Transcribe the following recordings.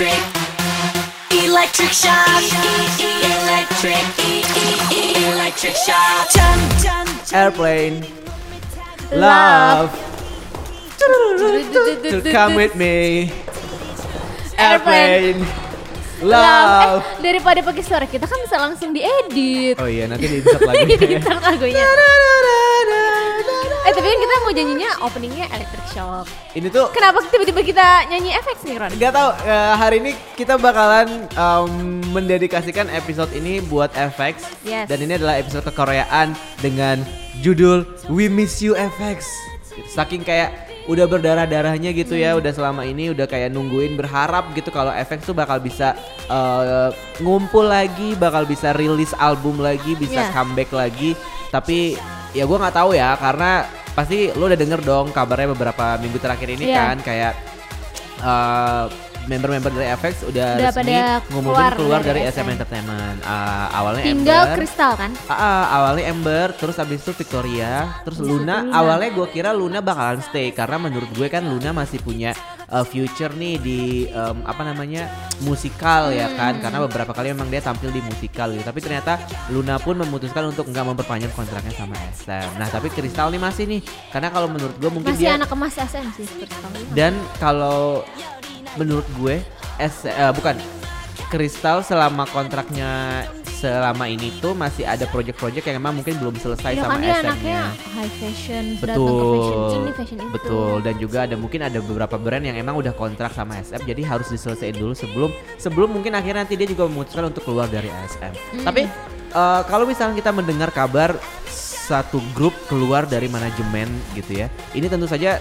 Electric. Electric shock. Electric. Electric shock. Airplane. Love. To come with me. Airplane. Love. Eh, daripada pakai suara kita kan bisa langsung diedit. Oh iya nanti di insert lagi. Di insert lagunya. Eh tapi kan kita mau nyanyinya openingnya Electric Shock. Ini tuh Kenapa tiba-tiba kita nyanyi FX nih Ron? Gak tau eh, hari ini kita bakalan em, mendedikasikan episode ini buat FX Yes. dan ini adalah episode kekoreaan dengan judul We Miss You FX. Saking kayak udah berdarah-darahnya gitu ya, Hmm. udah selama ini udah kayak nungguin berharap gitu kalau FX tuh bakal bisa eh, ngumpul lagi, bakal bisa rilis album lagi, bisa Yeah. comeback lagi. Tapi ya gua nggak tahu ya karena pasti lo udah denger dong kabarnya beberapa minggu terakhir ini Iya. kan kayak uh, member-member dari FX udah, Udah resmi ngumumin keluar keluar, dari dari SM. SM Entertainment. Uh, awalnya Tinggal Ember, Kristal kan? Ah, ah, awalnya Ember, terus abis itu Victoria, terus Luna. Luna. Awalnya gue kira Luna bakalan stay karena menurut gue kan Luna masih punya uh, future nih di um, apa namanya musikal ya kan, Hmm. karena beberapa kali memang dia tampil di musikal gitu. Tapi ternyata Luna pun memutuskan untuk nggak memperpanjang kontraknya sama SM. Nah tapi Kristal nih masih nih, karena kalau menurut gue mungkin Masih dia anak emas SM sih Kristal. dan kalau menurut gue S eh, bukan Kristal selama kontraknya selama ini tuh masih ada project-project yang emang mungkin belum selesai Ya sama kan SM-nya. anaknya high fashion, fashion Betul. itu. Betul dan juga ada mungkin ada beberapa brand yang emang udah kontrak sama SM jadi harus diselesaikan dulu sebelum sebelum mungkin akhirnya nanti dia juga memutuskan untuk keluar dari SM. Tapi eh, kalau misalnya kita mendengar kabar satu grup keluar dari manajemen gitu ya. Ini tentu saja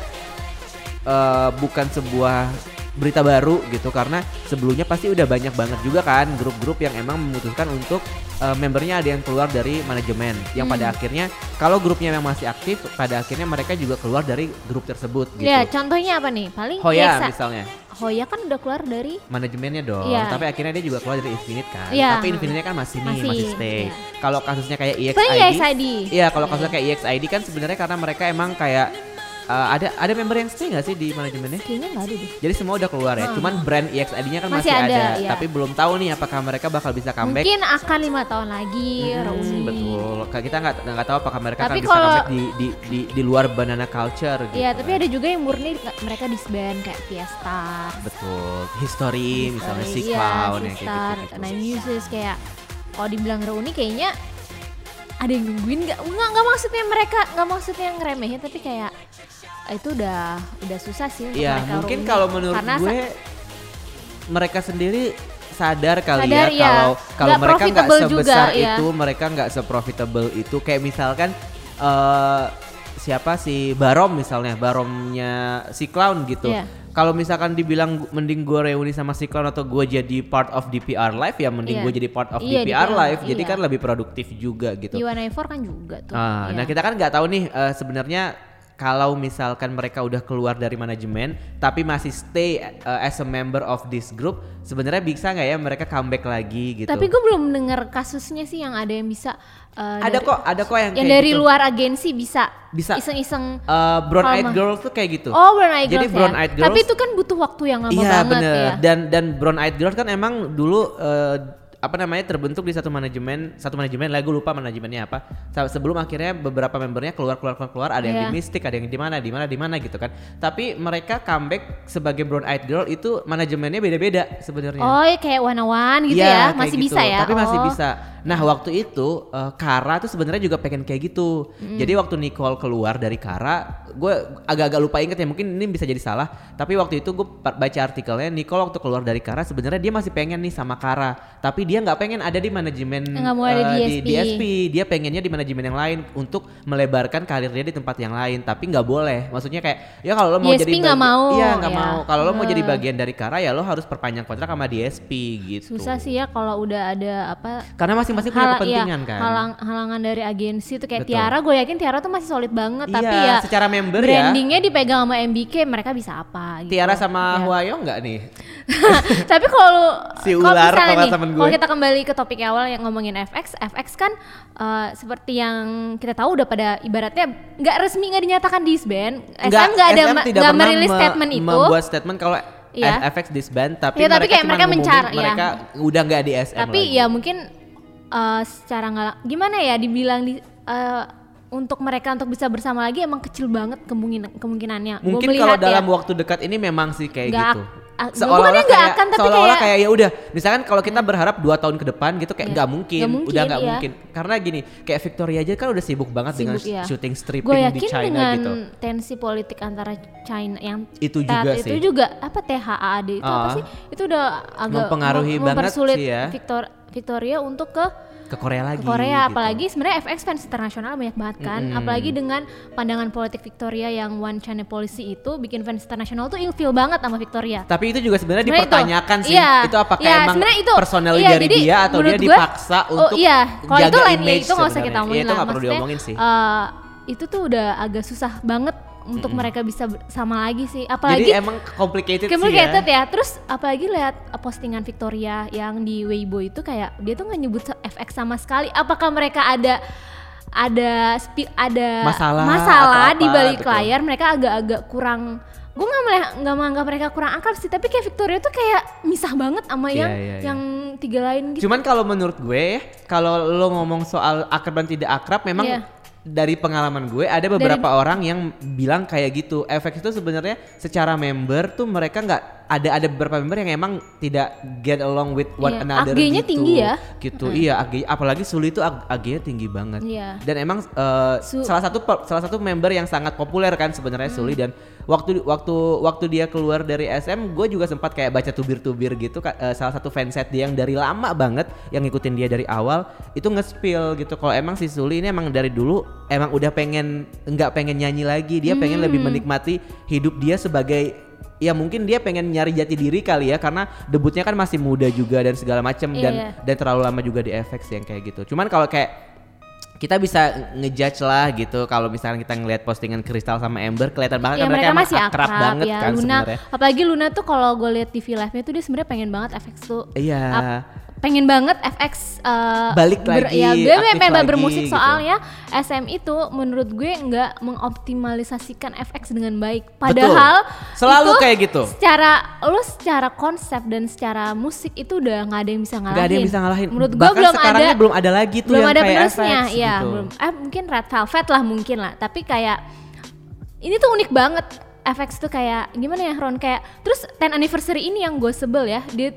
eh, bukan sebuah berita baru gitu karena sebelumnya pasti udah banyak banget juga kan grup-grup yang emang memutuskan untuk eh, membernya ada yang keluar dari manajemen yang pada akhirnya kalau grupnya memang masih aktif pada akhirnya mereka juga keluar dari grup tersebut gitu. Ya contohnya apa nih? Paling Hoya EXA. misalnya Hoya kan udah keluar dari manajemennya dong, Iya. tapi akhirnya dia juga keluar dari Infinite kan. Iya. Tapi Infinite kan masih nih, Masih, masih stay. iya. Kalau kasusnya kayak EXID. Iya, kalau kasusnya kayak EXID kan sebenarnya karena mereka emang kayak uh, ada ada member yang stay nggak sih di manajemennya? kayaknya nggak ada deh. Jadi semua udah keluar ya. Hmm. Cuman brand EXID-nya kan masih, Masih ada, ada, iya. tapi belum tahu nih apakah mereka bakal bisa comeback. Mungkin akan lima tahun lagi Hmm, reuni. betul. Kita nggak nggak tahu apakah mereka Tapi akan bisa comeback di, di di di luar banana culture gitu. Iya, tapi ada juga yang murni mereka disband kayak Fiesta. betul. History, misalnya Iya, si Clown yang kayak Sistar, gitu. Nine Muses kayak kalau dibilang reuni kayaknya ada yang nungguin nggak nggak maksudnya mereka nggak maksudnya ngeremehin tapi kayak itu udah udah susah sih untuk Iya, mereka mungkin kalau menurut Karena gue sa- mereka sendiri sadar kali Sadar, ya iya. kalau kalau mereka nggak profitable juga, sebesar iya. itu, mereka nggak seprofitable itu. Kayak misalkan eh siapa si Barom misalnya, Baromnya si Clown gitu. Iya. Kalau misalkan dibilang mending gue reuni sama si Clown atau gue jadi part of DPR Live ya mending Iya. gue jadi part of Iya, DPR DPR, Live. Jadi iya. kan lebih produktif juga gitu. Iwan4 kan juga tuh. Ah, Iya. Nah kita kan nggak tahu nih eh, sebenarnya kalau misalkan mereka udah keluar dari manajemen tapi masih stay eh, as a member of this group sebenarnya bisa nggak ya mereka comeback lagi gitu? Tapi gue belum dengar kasusnya sih yang ada yang bisa eh, ada dari- kok ada kok yang, yang dari gitu. luar agensi bisa Bisa. iseng-iseng Eh, brown eyed Palma. girl tuh kayak gitu. Oh, brown eyed Jadi girls brown ya. eyed girls. Tapi itu kan butuh waktu yang lama Iya banget bener ya. dan dan brown eyed girls kan emang dulu eh, apa namanya terbentuk di satu manajemen satu manajemen lah gue lupa manajemennya apa sebelum akhirnya beberapa membernya keluar keluar keluar keluar ada yang Iya. di Mystic ada yang di mana di mana di mana gitu kan tapi mereka comeback sebagai brown eyed girl itu manajemennya beda beda sebenarnya Oh, ya kayak one gitu Iya, ya. kayak Masih gitu. bisa ya. Tapi masih Oh. bisa. Nah, waktu itu eh, Kara tuh sebenarnya juga pengen kayak gitu. Jadi waktu Nicole keluar dari Kara, gue agak-agak lupa inget ya, mungkin ini bisa jadi salah. Tapi waktu itu gue baca artikelnya Nicole waktu keluar dari Kara sebenarnya dia masih pengen nih sama Kara, tapi dia nggak pengen ada di manajemen Nggak mau ada di di DSP. Dia pengennya di manajemen yang lain untuk melebarkan karir dia di tempat yang lain, tapi nggak boleh. Maksudnya kayak ya kalau lo mau DSP jadi nggak mau, Iya, nggak ya. mau. Kalau lo mau jadi Eh. bagian dari Kara ya lo harus perpanjang kontrak sama DSP gitu. Susah sih ya kalau udah ada apa Karena masing-masing punya hala- kepentingan iya, kan. halang halangan dari agensi tuh kayak Betul. Tiara, gue yakin Tiara tuh masih solid banget tapi Iya, ya secara member ya. brandingnya dipegang sama MBK mereka bisa apa gitu. Tiara sama Ya. Huayo nggak nih? Tapi kalau Si kalau ular misalnya sama nih, temen gue. Kalau kita kembali ke topik awal yang ngomongin FX, FX kan eh, seperti yang kita tahu udah pada ibaratnya nggak resmi nggak dinyatakan disband. SM nggak ada nggak merilis me- statement itu. Membuat statement kalau Iya. FX disband tapi, Iya, tapi mereka kayak mereka ngumumin mencar- iya. mereka udah nggak di SM Tapi lagi. ya mungkin eh, secara nggak gimana ya dibilang di eh, untuk mereka untuk bisa bersama lagi emang kecil banget kemungkinan kemungkinannya. Mungkin kalau dalam ya. waktu dekat ini memang sih kayak Nggak gitu. Seolah-olah kayak, akan, tapi seolah-olah kayak- kayak ya udah, misalkan kalau kita berharap dua tahun ke depan gitu kayak Iya. nggak mungkin, Nggak mungkin, udah nggak iya. mungkin. Karena gini, kayak Victoria aja kan udah sibuk banget dengan Sibuk, iya. syuting Gue stripping di yakin China dengan gitu. tensi politik antara China yang Itu juga itu sih. juga apa THAAD itu apa Ah. sih? Itu udah agak Mempengaruhi mem- banget sih ya. Victor- Victoria untuk ke Ke Korea lagi. ke Korea gitu. apalagi sebenarnya FX fans internasional banyak banget kan Mm-mm. apalagi dengan pandangan politik Victoria yang one China policy itu bikin fans internasional tuh ilfeel banget sama Victoria Tapi itu juga sebenarnya Sebenarnya itu. dipertanyakan sih. Iya. Itu apakah Iya, emang itu. personally Iya, dari jadi dia atau dia menurut gue- dipaksa oh, untuk iya. Kalau jaga itu ya, image itu nggak usah kita omongin Iya, itu lah. nggak perlu diomongin sih. eh, itu tuh udah agak susah banget untuk mereka bisa bersama lagi sih. Apalagi Jadi emang complicated, complicated sih ya. ya. Terus apalagi lihat uh, postingan Victoria yang di Weibo itu kayak dia tuh nggak nyebut FX sama sekali. Apakah mereka ada ada spi- ada Masalah masalah di balik betul. layar? Mereka agak-agak kurang gue nggak melihat nggak menganggap mereka kurang akrab sih tapi kayak Victoria tuh kayak misah banget sama Iya, yang iya, iya. yang tiga lain gitu Cuman kalau menurut gue kalau lo ngomong soal akrab dan tidak akrab memang Iya. Dari pengalaman gue ada beberapa orang yang bilang kayak gitu. Efek itu sebenarnya secara member tuh mereka nggak ada ada beberapa member yang emang tidak get along with one Iya, another AG-nya gitu. tinggi ya. Gitu. Iya, AG apalagi Suli itu ag- AG-nya tinggi banget. Iya. Dan emang Su- salah satu salah satu member yang sangat populer kan sebenarnya Suli Hmm. dan waktu waktu waktu dia keluar dari SM gue juga sempat kayak baca tubir-tubir gitu eh, salah satu fanset dia yang dari lama banget yang ngikutin dia dari awal itu nge-spill gitu kalau emang si Suli ini emang dari dulu emang udah pengen nggak pengen nyanyi lagi dia pengen lebih Hmm. menikmati hidup dia sebagai ya mungkin dia pengen nyari jati diri kali ya karena debutnya kan masih muda juga dan segala macam Iya, dan iya. dan terlalu lama juga di FX yang kayak gitu cuman kalau kayak kita bisa ngejudge lah gitu kalau misalnya kita ngelihat postingan Crystal sama Ember kelihatan banget ya kan mereka emang masih akrab, banget ya kan Luna sebenarnya. apalagi Luna tuh kalau gue lihat TV live nya tuh dia sebenarnya pengen banget FX tuh Iya. Pengen banget FX uh, Balik lagi, ya aktif pengen lagi bermusik gitu. soalnya SM itu menurut gue nggak mengoptimalisasikan FX dengan baik. Padahal Selalu itu kayak gitu. secara lu secara konsep dan secara musik itu udah nggak ada yang bisa ngalahin Gak ada yang bisa ngalahin. menurut gue belum ada belum ada lagi tuh belum yang ada kayak penerusnya FX ya gitu. belum. Eh mungkin Red Velvet lah mungkin lah. Tapi kayak ini tuh unik banget. FX tuh kayak gimana ya Ron? Kayak terus 10 anniversary ini yang gue sebel ya. Dia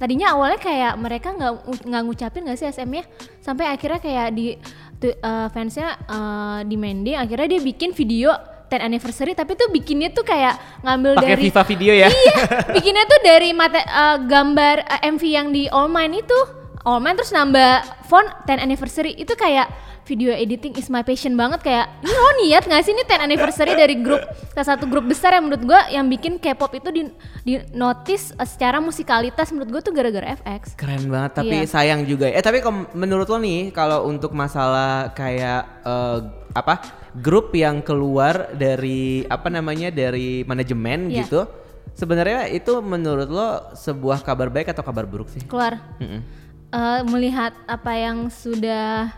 tadinya awalnya kayak mereka nggak nggak ngucapin nggak sih SM-nya sampai akhirnya kayak di tu- eh, fansnya eh, di mending akhirnya dia bikin video 10 anniversary tapi tuh bikinnya tuh kayak ngambil Pakai dari FIFA video ya. iya bikinnya tuh dari mate, eh, gambar eh, MV yang di All Mine itu All Mine terus nambah font 10 anniversary itu kayak video editing is my passion banget kayak ini lo niat gak sih ini 10 anniversary dari grup salah satu grup besar yang menurut gua yang bikin K-pop itu di, di notice eh, secara musikalitas menurut gua tuh gara-gara FX Keren banget tapi Iya. sayang juga. Eh tapi kom- menurut lo nih kalau untuk masalah kayak eh, apa grup yang keluar dari apa namanya dari manajemen Iya. gitu, sebenarnya itu menurut lo sebuah kabar baik atau kabar buruk sih? keluar Mm-mm. Eh, melihat apa yang sudah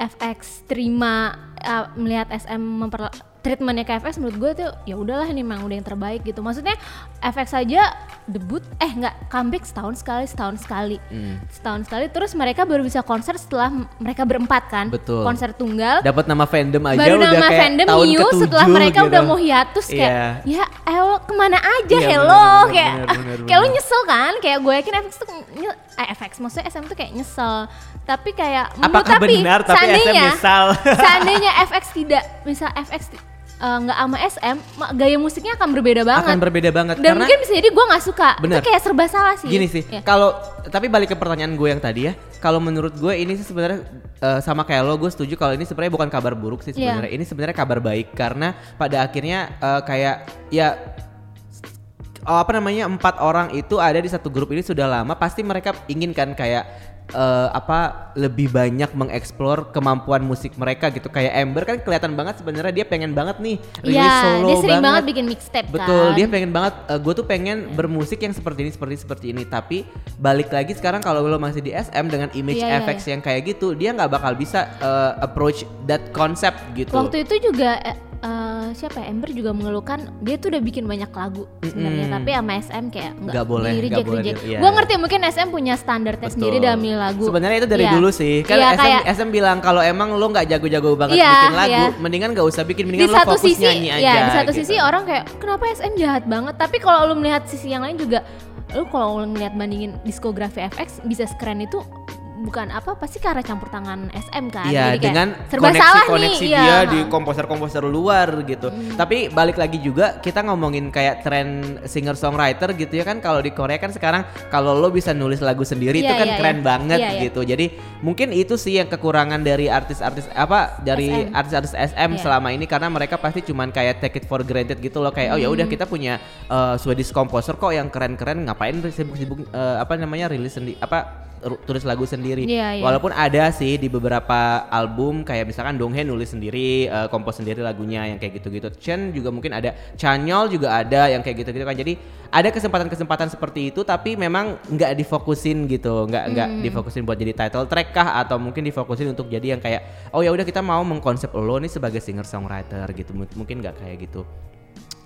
FX terima eh, melihat SM memper treatmentnya ke FX menurut gue tuh ya udahlah ini memang udah yang terbaik gitu maksudnya FX aja debut eh nggak comeback setahun sekali setahun sekali Hmm. setahun sekali terus mereka baru bisa konser setelah mereka berempat kan Betul. konser tunggal Dapat nama fandom aja baru udah nama kayak fandom tahun Miu ketujuh setelah mereka gitu. udah mau hiatus kayak Iya. ya elo ke mana aja Iya, hello bener, bener, kayak bener, bener, kayak lu nyesel kan kayak gue yakin FX tuh eh, FX maksudnya SM tuh kayak nyesel tapi kayak Apakah tapi benar tapi SM seandainya nyesal? seandainya FX tidak misal FX eh, nggak sama SM gaya musiknya akan berbeda banget Akan berbeda banget dan karena mungkin bisa jadi gue nggak suka Bener. itu kayak serba salah sih Gini sih, Ya. kalau tapi balik ke pertanyaan gue yang tadi ya, kalau menurut gue ini sih sebenarnya eh, sama kayak lo, gue setuju kalau ini sebenarnya bukan kabar buruk sih Iya. sebenarnya. Ini sebenarnya kabar baik karena pada akhirnya eh, kayak ya oh, apa namanya empat orang itu ada di satu grup ini sudah lama, pasti mereka ingin kan kayak eh, apa lebih banyak mengeksplor kemampuan musik mereka gitu. Kayak Ember kan kelihatan banget sebenarnya dia pengen banget nih rilis Iya, solo dia sering banget bikin mixtape Betul, kan. dia pengen banget. gue tuh pengen bermusik yang seperti ini, seperti seperti ini. Tapi balik lagi sekarang kalau lo masih di SM dengan image Iya, iya, FX yang kayak gitu, dia nggak bakal bisa uh, approach that concept gitu. Waktu itu juga eh, eh, siapa ya Ember juga mengeluhkan dia tuh udah bikin banyak lagu sebenarnya tapi sama SM kayak nggak Nggak boleh, di reject boleh reject. di- iya. Gue ngerti mungkin SM punya standarnya Betul. sendiri dalam milih lagu. Sebenarnya itu dari Iya. dulu sih. Kan Iya, SM, kayak SM bilang kalau emang lo nggak jago-jago banget Iya, bikin lagu, iya. mendingan nggak usah bikin, di mendingan lo satu fokus sisi nyanyi aja. ya di satu gitu. sisi orang kayak kenapa SM jahat banget tapi kalau lu melihat sisi yang lain juga lu kalau ngeliat bandingin diskografi FX bisa sekeren itu bukan apa pasti karena campur tangan SM kan Iya, Jadi dengan serba salah koneksi-koneksi nih dia iya. di komposer-komposer luar gitu. Tapi balik lagi juga kita ngomongin kayak tren singer songwriter gitu ya kan kalau di Korea kan sekarang kalau lo bisa nulis lagu sendiri itu Iya, kan iya, keren iya. banget Iya, iya. gitu. Jadi mungkin itu sih yang kekurangan dari artis-artis apa dari SM. artis-artis SM Iya. selama ini karena mereka pasti cuman kayak take it for granted gitu loh kayak oh ya Hmm. udah kita punya uh, Swedish composer kok yang keren-keren ngapain sibuk-sibuk uh, apa namanya rilis sendiri apa tulis lagu sendiri. Iya, iya. Walaupun ada sih di beberapa album kayak misalkan Donghae nulis sendiri, eh, kompos sendiri lagunya yang kayak gitu-gitu. Chen juga mungkin ada, Chanyol juga ada yang kayak gitu-gitu kan. Jadi ada kesempatan-kesempatan seperti itu tapi memang nggak difokusin gitu, nggak nggak Hmm. difokusin buat jadi title track kah atau mungkin difokusin untuk jadi yang kayak oh ya udah kita mau mengkonsep lo nih sebagai singer songwriter gitu. Mungkin nggak kayak gitu.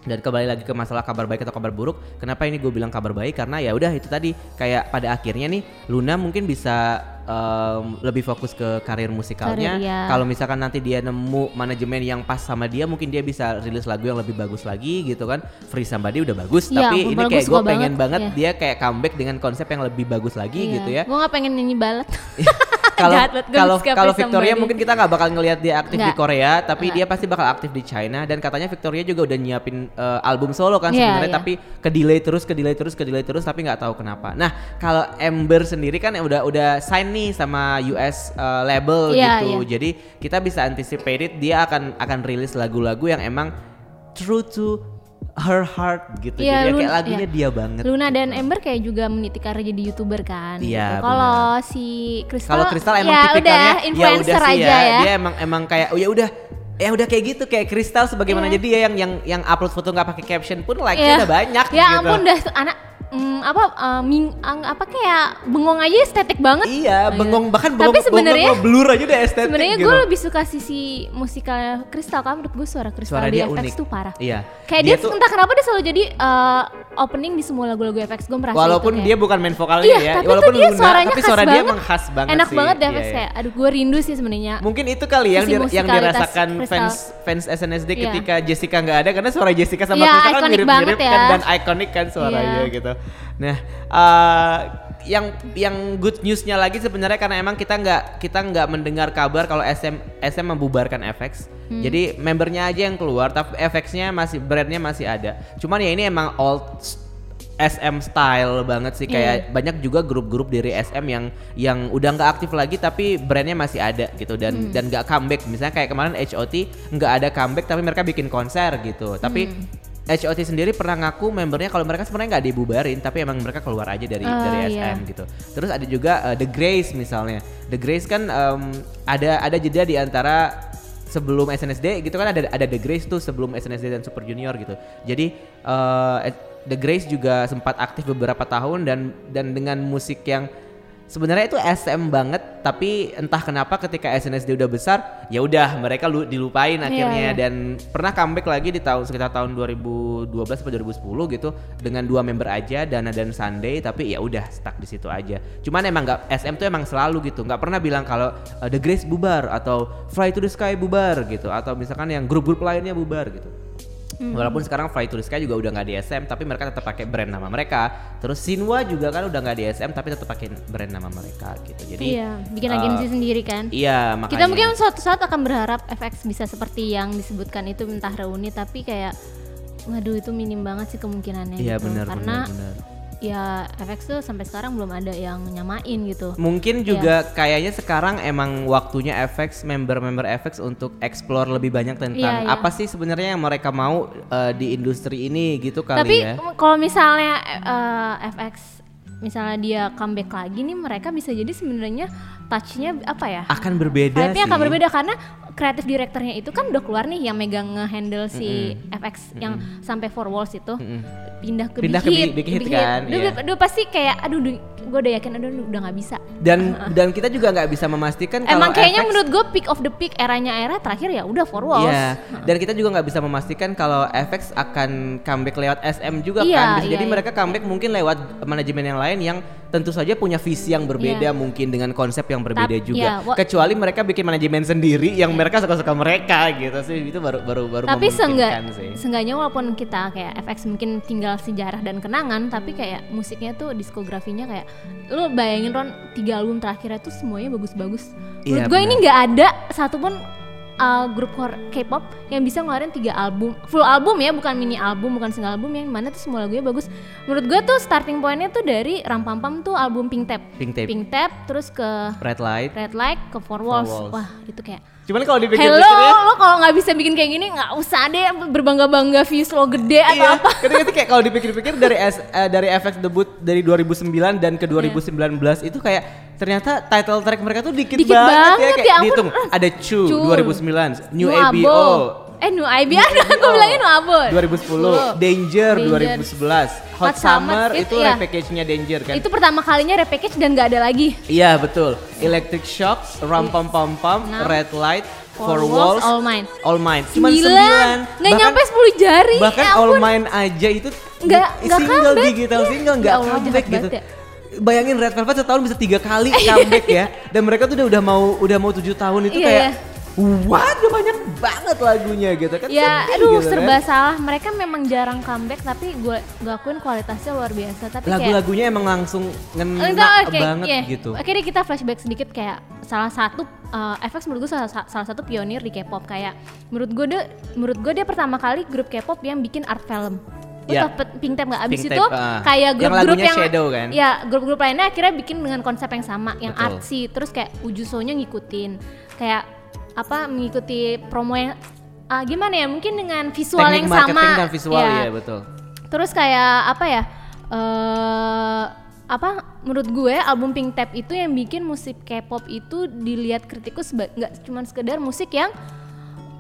Dan kembali lagi ke masalah kabar baik atau kabar buruk. Kenapa ini gue bilang kabar baik? Karena ya udah itu tadi kayak pada akhirnya nih Luna mungkin bisa em, lebih fokus ke karir musikalnya. Karir, ya. Kalau misalkan nanti dia nemu manajemen yang pas sama dia, mungkin dia bisa rilis lagu yang lebih bagus lagi gitu kan. Free Somebody udah bagus, Iya, tapi ini kayak gue pengen banget, banget iya. dia kayak comeback dengan konsep yang lebih bagus lagi gitu ya. gue gak pengen nyanyi balet kalau kalau kalau Victoria Somebody. mungkin kita nggak bakal ngelihat dia aktif di Nggak. Korea tapi Nggak. dia pasti bakal aktif di China dan katanya Victoria juga udah nyiapin eh, album solo kan Iya, sebenarnya iya. tapi ke delay terus ke delay terus ke delay terus tapi nggak tahu kenapa nah kalau Ember sendiri kan udah udah sign nih sama US eh, label Iya, gitu iya. jadi kita bisa anticipate it, dia akan akan rilis lagu-lagu yang emang true to her heart gitu Iya, jadi ya kayak Luna- lagunya iya. dia banget Luna dan Ember kayak juga meniti karir jadi youtuber kan Iya, gitu. kalau si Crystal Kalau Kristal emang ya tipikalnya udah ya influencer udah sih aja ya, Dia emang emang kayak oh ya udah ya udah kayak gitu kayak Kristal sebagaimana Iya. jadi dia yang yang yang upload foto nggak pakai caption pun Iya. like-nya udah banyak ya gitu. ampun dah tuh anak mm, apa uh, ming, ang- apa kayak bengong aja estetik banget Iya, Oh, bengong bahkan Tapi bengong sebenarnya- bengong blur aja udah estetik sebenarnya gitu. gue lebih suka sisi musikal Kristal kan menurut gue suara Kristal Suara di dia FX unik. tuh parah Iya. kayak Dia dia, tuh- entah kenapa dia selalu jadi uh, opening di semua lagu-lagu FX gue merasa Walaupun itu dia bukan main vokalnya iya, ya, tapi walaupun dia Luna, suaranya tapi khas suara dia banget. emang khas banget enak sih. banget deh Iya, FX iya. kayak aduh gue rindu sih sebenarnya Mungkin itu kali ya yang, dir- yang dirasakan Kristal. fans fans SNSD Iya. ketika Jessica nggak ada karena suara Jessica sama Iya, Kristal kan mirip-mirip banget kan ya. dan ikonik kan suaranya Iya. gitu. Nah, eh, yang yang good newsnya lagi sebenarnya karena emang kita nggak kita nggak mendengar kabar kalau SM SM membubarkan FX. Hmm. Jadi membernya aja yang keluar, tapi FX-nya masih brandnya masih ada. Cuman ya ini emang old SM style banget sih kayak Iya. banyak juga grup-grup dari SM yang yang udah nggak aktif lagi tapi brandnya masih ada gitu dan Hmm. dan nggak comeback misalnya kayak kemarin HOT nggak ada comeback tapi mereka bikin konser gitu tapi Hmm. HOT sendiri pernah ngaku membernya kalau mereka sebenarnya nggak dibubarin tapi emang mereka keluar aja dari Oh, dari iya. SM gitu terus ada juga uh, The Grace misalnya The Grace kan um, ada ada jeda di antara sebelum SNSD gitu kan ada ada The Grace tuh sebelum SNSD dan Super Junior gitu. Jadi uh, The Grace juga sempat aktif beberapa tahun dan dan dengan musik yang sebenarnya itu SM banget tapi entah kenapa ketika SNSD udah besar ya udah mereka lu, dilupain akhirnya iya. dan pernah comeback lagi di tahun sekitar tahun 2012 atau 2010 gitu dengan dua member aja Dana dan Sunday tapi ya udah stuck di situ aja. Cuman emang nggak SM tuh emang selalu gitu nggak pernah bilang kalau uh, The Grace bubar atau Fly to the Sky bubar gitu atau misalkan yang grup-grup lainnya bubar gitu. Walaupun sekarang Fly to the Sky juga udah nggak di SM tapi mereka tetap pakai brand nama mereka. Terus Sinwa juga kan udah nggak di SM tapi tetap pakai brand nama mereka gitu. Jadi iya bikin uh, agensi sendiri kan Iya makanya. kita mungkin suatu saat akan berharap FX bisa seperti yang disebutkan itu entah reuni tapi kayak waduh itu minim banget sih kemungkinannya Iya gitu benar karena benar benar. Ya FX tuh sampai sekarang belum ada yang nyamain gitu Mungkin juga kayaknya sekarang emang waktunya FX member-member FX untuk explore lebih banyak tentang Iya, iya. apa sih sebenarnya yang mereka mau uh, di industri ini gitu kali tapi ya. kalau misalnya eh, FX misalnya dia comeback lagi nih mereka bisa jadi sebenarnya touchnya apa ya Akan berbeda sih. akan berbeda karena kreatif direkturnya itu kan udah keluar nih yang megang nge-handle si FX yang sampai four walls itu Mm-mm. pindah ke Pindah Big ke Hit, Big- Big Hit Big kan, Duh, iya. duh, pasti kayak aduh duh, gue udah yakin aduh udah nggak bisa Dan dan kita juga nggak bisa memastikan kalau emang kayaknya FX menurut gue peak of the peak eranya era terakhir ya udah for walls Iya, dan kita juga nggak bisa memastikan kalau FX akan comeback lewat SM juga Iya, kan. Bisa iya, jadi iya. mereka comeback mungkin lewat manajemen yang lain yang tentu saja punya visi yang berbeda Iya. mungkin dengan konsep yang berbeda Tap- juga. iya, wa- Kecuali mereka bikin manajemen sendiri yang mereka suka-suka mereka gitu sih. Itu baru baru baru tapi seenggak sih. seenggaknya walaupun kita kayak FX mungkin tinggal sejarah dan kenangan tapi kayak musiknya tuh diskografinya kayak lu bayangin Ron tiga album terakhirnya tuh semuanya bagus-bagus Iya, menurut gue ini nggak ada satupun uh, grup core K-pop yang bisa ngeluarin tiga album full album ya bukan mini album bukan single album yang mana tuh semua lagunya bagus menurut gue tuh starting pointnya tuh dari Ram Pam Pam tuh album Pink Tap Pink Tape. Pink Tap terus ke Red Light. Red Light ke Four Walls, Walls. wah itu kayak Cuman kalau Hello, dipikir-pikir ya, lo kalau nggak bisa bikin kayak gini nggak usah deh berbangga-bangga views lo gede atau Iya, apa. ketika kayak kalau dipikir-pikir dari S, eh, dari FX debut dari 2009 dan ke 2019 itu kayak ternyata title track mereka tuh dikit, Dikit banget, banget, ya kayak ya ampun. dihitung ada Chu, Chu. 2009, New ABO, Eh, Nu IB ada, aku bilangin Nu Abo. 2010, Danger, Danger. 2011, Hot, Hot Summer, Summer, itu itu ya. repackage-nya Danger kan. Itu pertama kalinya repackage dan nggak ada lagi. Iya betul. Electric Shock, Ram Pam Pam. Red Light, Four Four Walls, Walls, All Mine. All Mine. Cuman Sembilan. Nggak nyampe 10 jari. Bahkan ya All. Mine aja itu Nggak- nggak single comeback. digital Iya. single Ya nggak Allah, comeback gitu. ya. Bayangin Red Velvet setahun bisa tiga kali comeback ya, dan mereka tuh udah udah mau udah mau tujuh tahun itu Iya, kayak, iya. What, banyak banget lagunya gitu kan? Ya, sedih aduh gitu serba kan. salah. Mereka memang jarang comeback, tapi gue akuin kualitasnya luar biasa. Tapi Lagu-lagunya emang langsung ngena Enggak, oke, banget iya. gitu. Oke deh kita flashback sedikit kayak salah satu uh, FX menurut gue salah, salah satu pionir di K-pop kayak menurut gue dia menurut gue dia pertama kali grup K-pop yang bikin art film. Lu tau Pe- Pink Tape nggak? Abis Pink itu Tape, ah. kayak Yang grup-grup lagunya yang, Shadow kan? Ya grup-grup lainnya akhirnya bikin dengan konsep yang sama, yang Betul. artsy. Terus kayak Ujusonya ngikutin, kayak apa mengikuti promo yang ah, gimana ya? Mungkin dengan visual Teknik yang marketing sama. dan visual Ya. ya betul. Terus kayak apa ya? eh apa menurut gue album Pink Tap itu yang bikin musik K-pop itu dilihat kritikus nggak cuma sekedar musik yang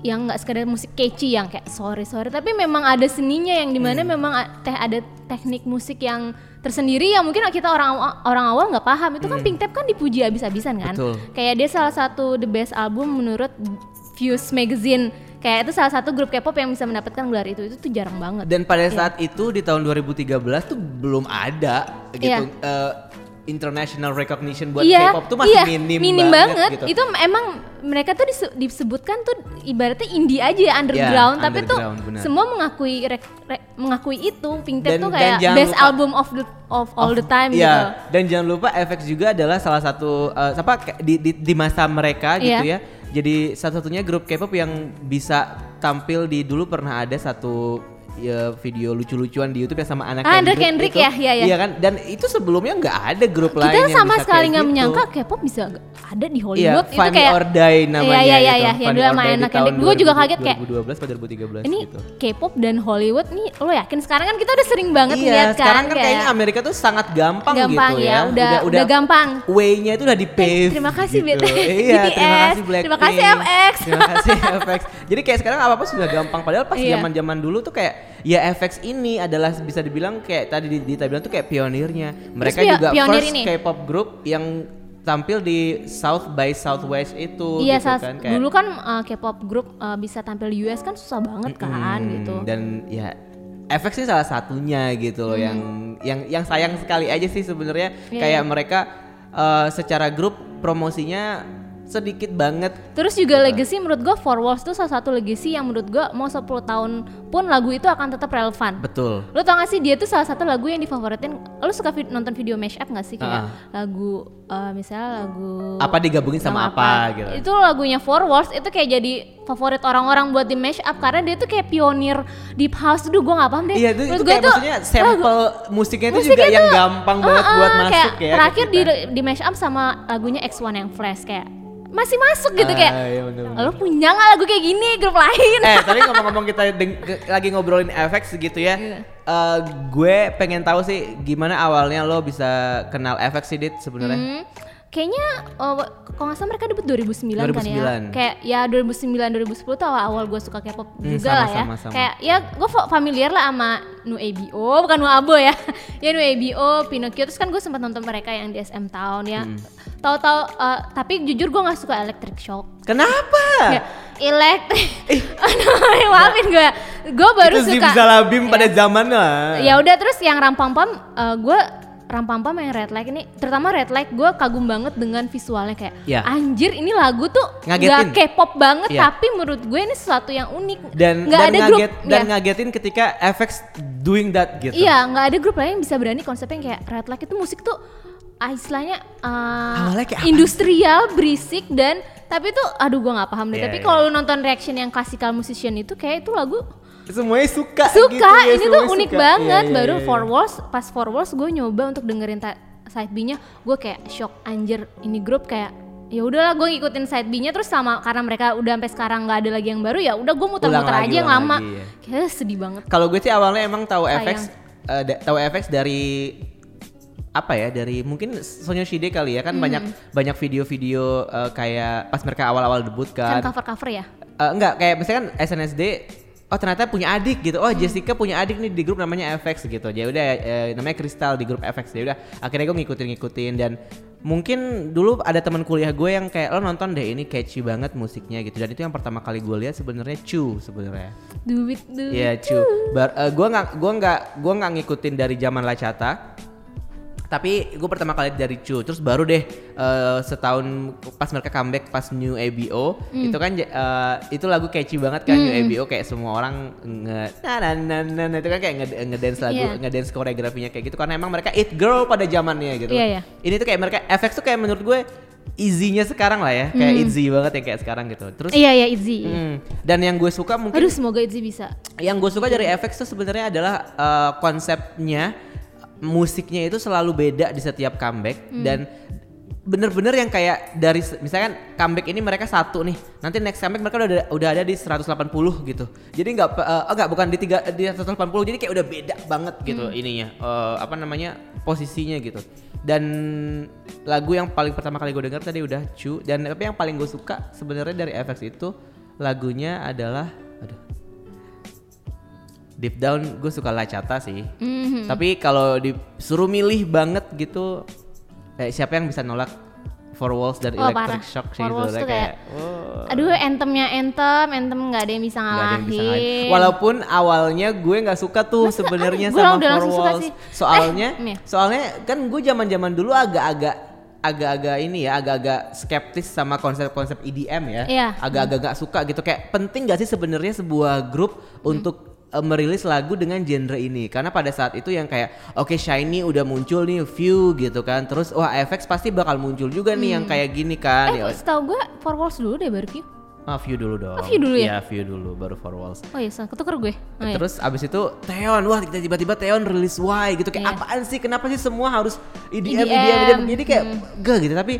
yang nggak sekedar musik catchy yang kayak sorry sorry tapi memang ada seninya yang di mana Hmm. memang teh ada teknik musik yang tersendiri yang mungkin kita orang orang awal nggak paham itu kan Pink Tap kan dipuji habis-habisan kan Hmm. Betul. kayak dia salah satu the best album menurut Fuse Magazine kayak itu salah satu grup K-pop yang bisa mendapatkan gelar itu itu tuh jarang banget Dan pada Iya. saat itu di tahun 2013 tuh belum ada gitu Iya. eh, international recognition buat iya, K-pop tuh masih iya, minim, banget. gitu. Itu emang mereka tuh dise- disebutkan tuh ibaratnya indie aja ya, underground, tapi underground, tuh benar. semua mengakui rek- rek- mengakui itu Pink Tape tuh kayak best lupa- album of the of all the time Iya, gitu. dan jangan lupa FX juga adalah salah satu eh, apa di, di di masa mereka gitu ya. Iya. Jadi satu-satunya grup K-pop yang bisa tampil di dulu pernah ada satu ya, video lucu-lucuan di YouTube yang sama anak Ah, Kendrick, Kendrick itu. ya, iya, iya. Iya kan? Dan itu sebelumnya nggak ada grup lain Kita yang sama bisa sekali nggak gitu. menyangka K-pop bisa ada di Iya, Hollywood itu Funny kayak or Die namanya Iya iya iya, gitu. iya, yang dulu sama anak Kendrick. Gue juga 2000 kaget kayak 2012 atau 2013 ini gitu. K-pop dan Hollywood nih lo yakin sekarang kan kita udah sering banget iya, lihat kan sekarang kan kayak kayaknya Amerika tuh sangat gampang, gampang gitu ya, ya. udah udah, gampang. Way-nya itu udah di pave. terima kasih, gitu. BT. Iya, terima kasih Blackpink. Terima kasih FX. Terima kasih FX. Jadi kayak sekarang apa-apa sudah gampang. Padahal pas Iya. zaman-zaman dulu tuh kayak ya FX ini adalah bisa dibilang kayak tadi di- Dita bilang tuh kayak pionirnya. Mereka pio- juga pionir first ini. K-pop group yang tampil di South by Southwest itu Iya, gitu kan kayak dulu kan uh, K-pop group uh, bisa tampil di US kan susah banget kan Hmm, gitu. Dan ya FX ini salah satunya gitu loh yang yang yang sayang sekali aja sih sebenarnya Iya, kayak iya. mereka eh, secara grup promosinya sedikit banget. Terus juga legacy menurut gua For Walls tuh salah satu legacy yang menurut gua mau 10 tahun pun lagu itu akan tetap relevan. Betul. Lo tau gak sih dia tuh salah satu lagu yang difavoritin. Lo suka vid- nonton video mashup gak sih kayak Ah. lagu uh, misalnya lagu Apa digabungin sama, apa, gitu. Itu lagunya For Walls itu kayak jadi favorit orang-orang buat di mashup karena dia tuh kayak pionir deep house. Duh gua gak paham deh. Iya itu, itu Menurut kayak maksudnya sampel musiknya itu juga yang gampang banget buat masuk kayak ya. Terakhir di kita. di mash up sama lagunya X1 yang Flash kayak masih masuk gitu Ah, kayak. iya bener-bener. Lo punya nggak lagu kayak gini grup lain? eh tapi ngomong-ngomong kita lagi ngobrolin FX gitu ya. Iya. eh, gue pengen tahu sih gimana awalnya lo bisa kenal FX sih Dit sebenarnya. Hmm, kayaknya oh, kalau nggak salah mereka debut 2009, kan ya 2009. kayak ya 2009 2010 tuh awal-awal gue suka K-pop Hmm, juga sama, lah ya sama, sama. kayak ya gue familiar lah sama Nu ABO bukan Nu Abo ya ya Nu ABO Pinocchio terus kan gue sempat nonton mereka yang di SM Town ya Hmm. tahu-tahu eh, tapi jujur gue nggak suka Electric Shock Kenapa? Ya, elektrik aduh maafin gue gue baru itu suka Zimzalabim Ya. pada zaman lah. ya udah terus yang rampam-pam eh, gue rampam-pam yang red light ini terutama red light gue kagum banget dengan visualnya kayak Ya. anjir ini lagu tuh Ngagetin. nggak K-pop banget Ya. tapi menurut gue ini sesuatu yang unik dan nggak ada grup ngaget dan ya. ngagetin ketika FX doing that gitu. iya nggak ada grup lain yang bisa berani konsepnya kayak red light itu musik tuh ah, istilahnya ah, apa? industrial berisik dan tapi tuh aduh gue nggak paham deh Iya, tapi iya. kalau lu nonton reaction yang classical musician itu kayak itu lagu Semuanya suka suka gitu ya, ini tuh unik suka. banget Iya, iya, baru iya. four walls pas four walls gue nyoba untuk dengerin side B-nya gue kayak shock anjir ini grup kayak ya udahlah gue ngikutin side B-nya terus sama karena mereka udah sampai sekarang nggak ada lagi yang baru ya udah gue muter-muter aja yang lama lagi, ya. kayak sedih banget Kalau gue sih awalnya emang tahu. FX eh, da- tahu FX dari apa ya dari mungkin Sonyo Shide kali ya kan banyak banyak video-video eh, kayak pas mereka awal-awal debut kan kan. cover-cover ya Eh, enggak kayak misalkan SNSD oh ternyata punya adik gitu. Oh Jessica punya adik nih di grup namanya FX gitu. Ya udah eh, namanya Crystal di grup FX ya udah akhirnya gue ngikutin ngikutin dan mungkin dulu ada teman kuliah gue yang kayak lo nonton deh ini catchy banget musiknya gitu. Dan itu yang pertama kali gue lihat sebenarnya Chu sebenarnya. Do it do it Iya cu. Bar, eh, gua nggak gua nggak gua nggak ngikutin dari zaman Lacata. Tapi gue pertama kali dari Cu, terus baru deh eh, setahun pas mereka comeback pas New ABO Hmm. itu kan eh, itu lagu catchy banget kan New ABO kayak semua orang nge na na na na, na, itu kan kayak nge, ngedance lagu Iya. ngedance koreografinya kayak gitu karena emang mereka it girl pada zamannya gitu. Iya, iya. Ini tuh kayak mereka FX tuh kayak menurut gue easy-nya sekarang lah ya, kayak easy banget yang kayak sekarang gitu. Terus iya iya Itzy hmm, dan yang gue suka mungkin aduh semoga Itzy bisa yang gue suka dari FX tuh sebenarnya adalah eh, konsepnya musiknya itu selalu beda di setiap comeback dan bener-bener yang kayak dari misalkan comeback ini mereka satu nih nanti next comeback mereka udah ada, udah ada di 180 gitu. Jadi nggak pe- eh, enggak bukan di tiga di 180 jadi kayak udah beda banget gitu ininya eh, apa namanya posisinya gitu. Dan lagu yang paling pertama kali gue denger tadi udah Cu dan tapi yang paling gue suka sebenarnya dari FX itu lagunya adalah aduh deep down gue suka Lacata sih Mhm. tapi kalau disuruh milih banget gitu eh, siapa yang bisa nolak Four Walls dan Wah, Electric parah. Shock sih Four Walls sebenarnya tuh kayak, oh, aduh anthemnya anthem anthem nggak ada yang bisa ngalahin. Walaupun awalnya gue nggak suka tuh sebenarnya sama udah Four Walls. sih. Soalnya, Eh, soalnya kan gue zaman-zaman dulu agak-agak agak-agak ini ya, agak-agak skeptis sama konsep-konsep EDM ya. Iya. Agak-agak nggak suka gitu. Kayak penting gak sih sebenarnya sebuah grup untuk eh, merilis lagu dengan genre ini. Karena pada saat itu yang kayak oke Shiny udah muncul nih View gitu kan. Terus wah FX pasti bakal muncul juga nih yang kayak gini kan. Eh ya. setahu gue four walls dulu deh baru view. Ah, View dulu dong. View dulu ya? Iya, View dulu baru Four Walls. Oh iya salah. Ketuker gue. Oh, iya. Terus abis itu Teon, wah kita tiba-tiba Teon rilis Y gitu. Kayak Iya. apaan sih? Kenapa sih semua harus EDM, EDM, EDM, EDM? Jadi kayak hmm. gak gitu. Tapi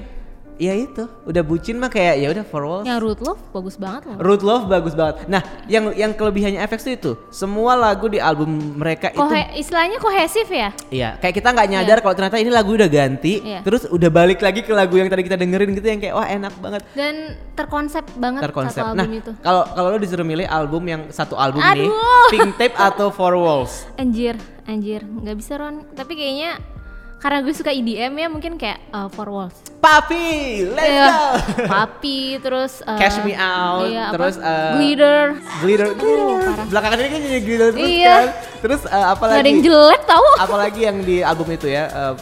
ya itu udah bucin mah kayak ya udah Four Walls. yang root love bagus banget loh Root Love bagus banget. Nah, yang yang kelebihannya FX tuh itu semua lagu di album mereka itu Kohe, istilahnya kohesif ya Iya, kayak kita nggak nyadar kalau ternyata ini lagu udah ganti, Iya. terus udah balik lagi ke lagu yang tadi kita dengerin gitu yang kayak wah enak banget. dan terkonsep banget terkonsep. satu Nah, album itu kalau kalau lo disuruh milih album yang satu album nih, Aduh. Pink Tape atau Four Walls? anjir anjir nggak bisa Ron tapi kayaknya karena gue suka EDM ya mungkin kayak uh, Four Walls Papi, let's Iya. go. Papi terus uh, Cash Me Out, iya, apa? terus, uh, Glitter Glitter, belakangan ini kan jadi glitter terus Iya. kan. Terus uh, apa Gak ada yang jelek tau Apalagi yang di album itu ya? uh,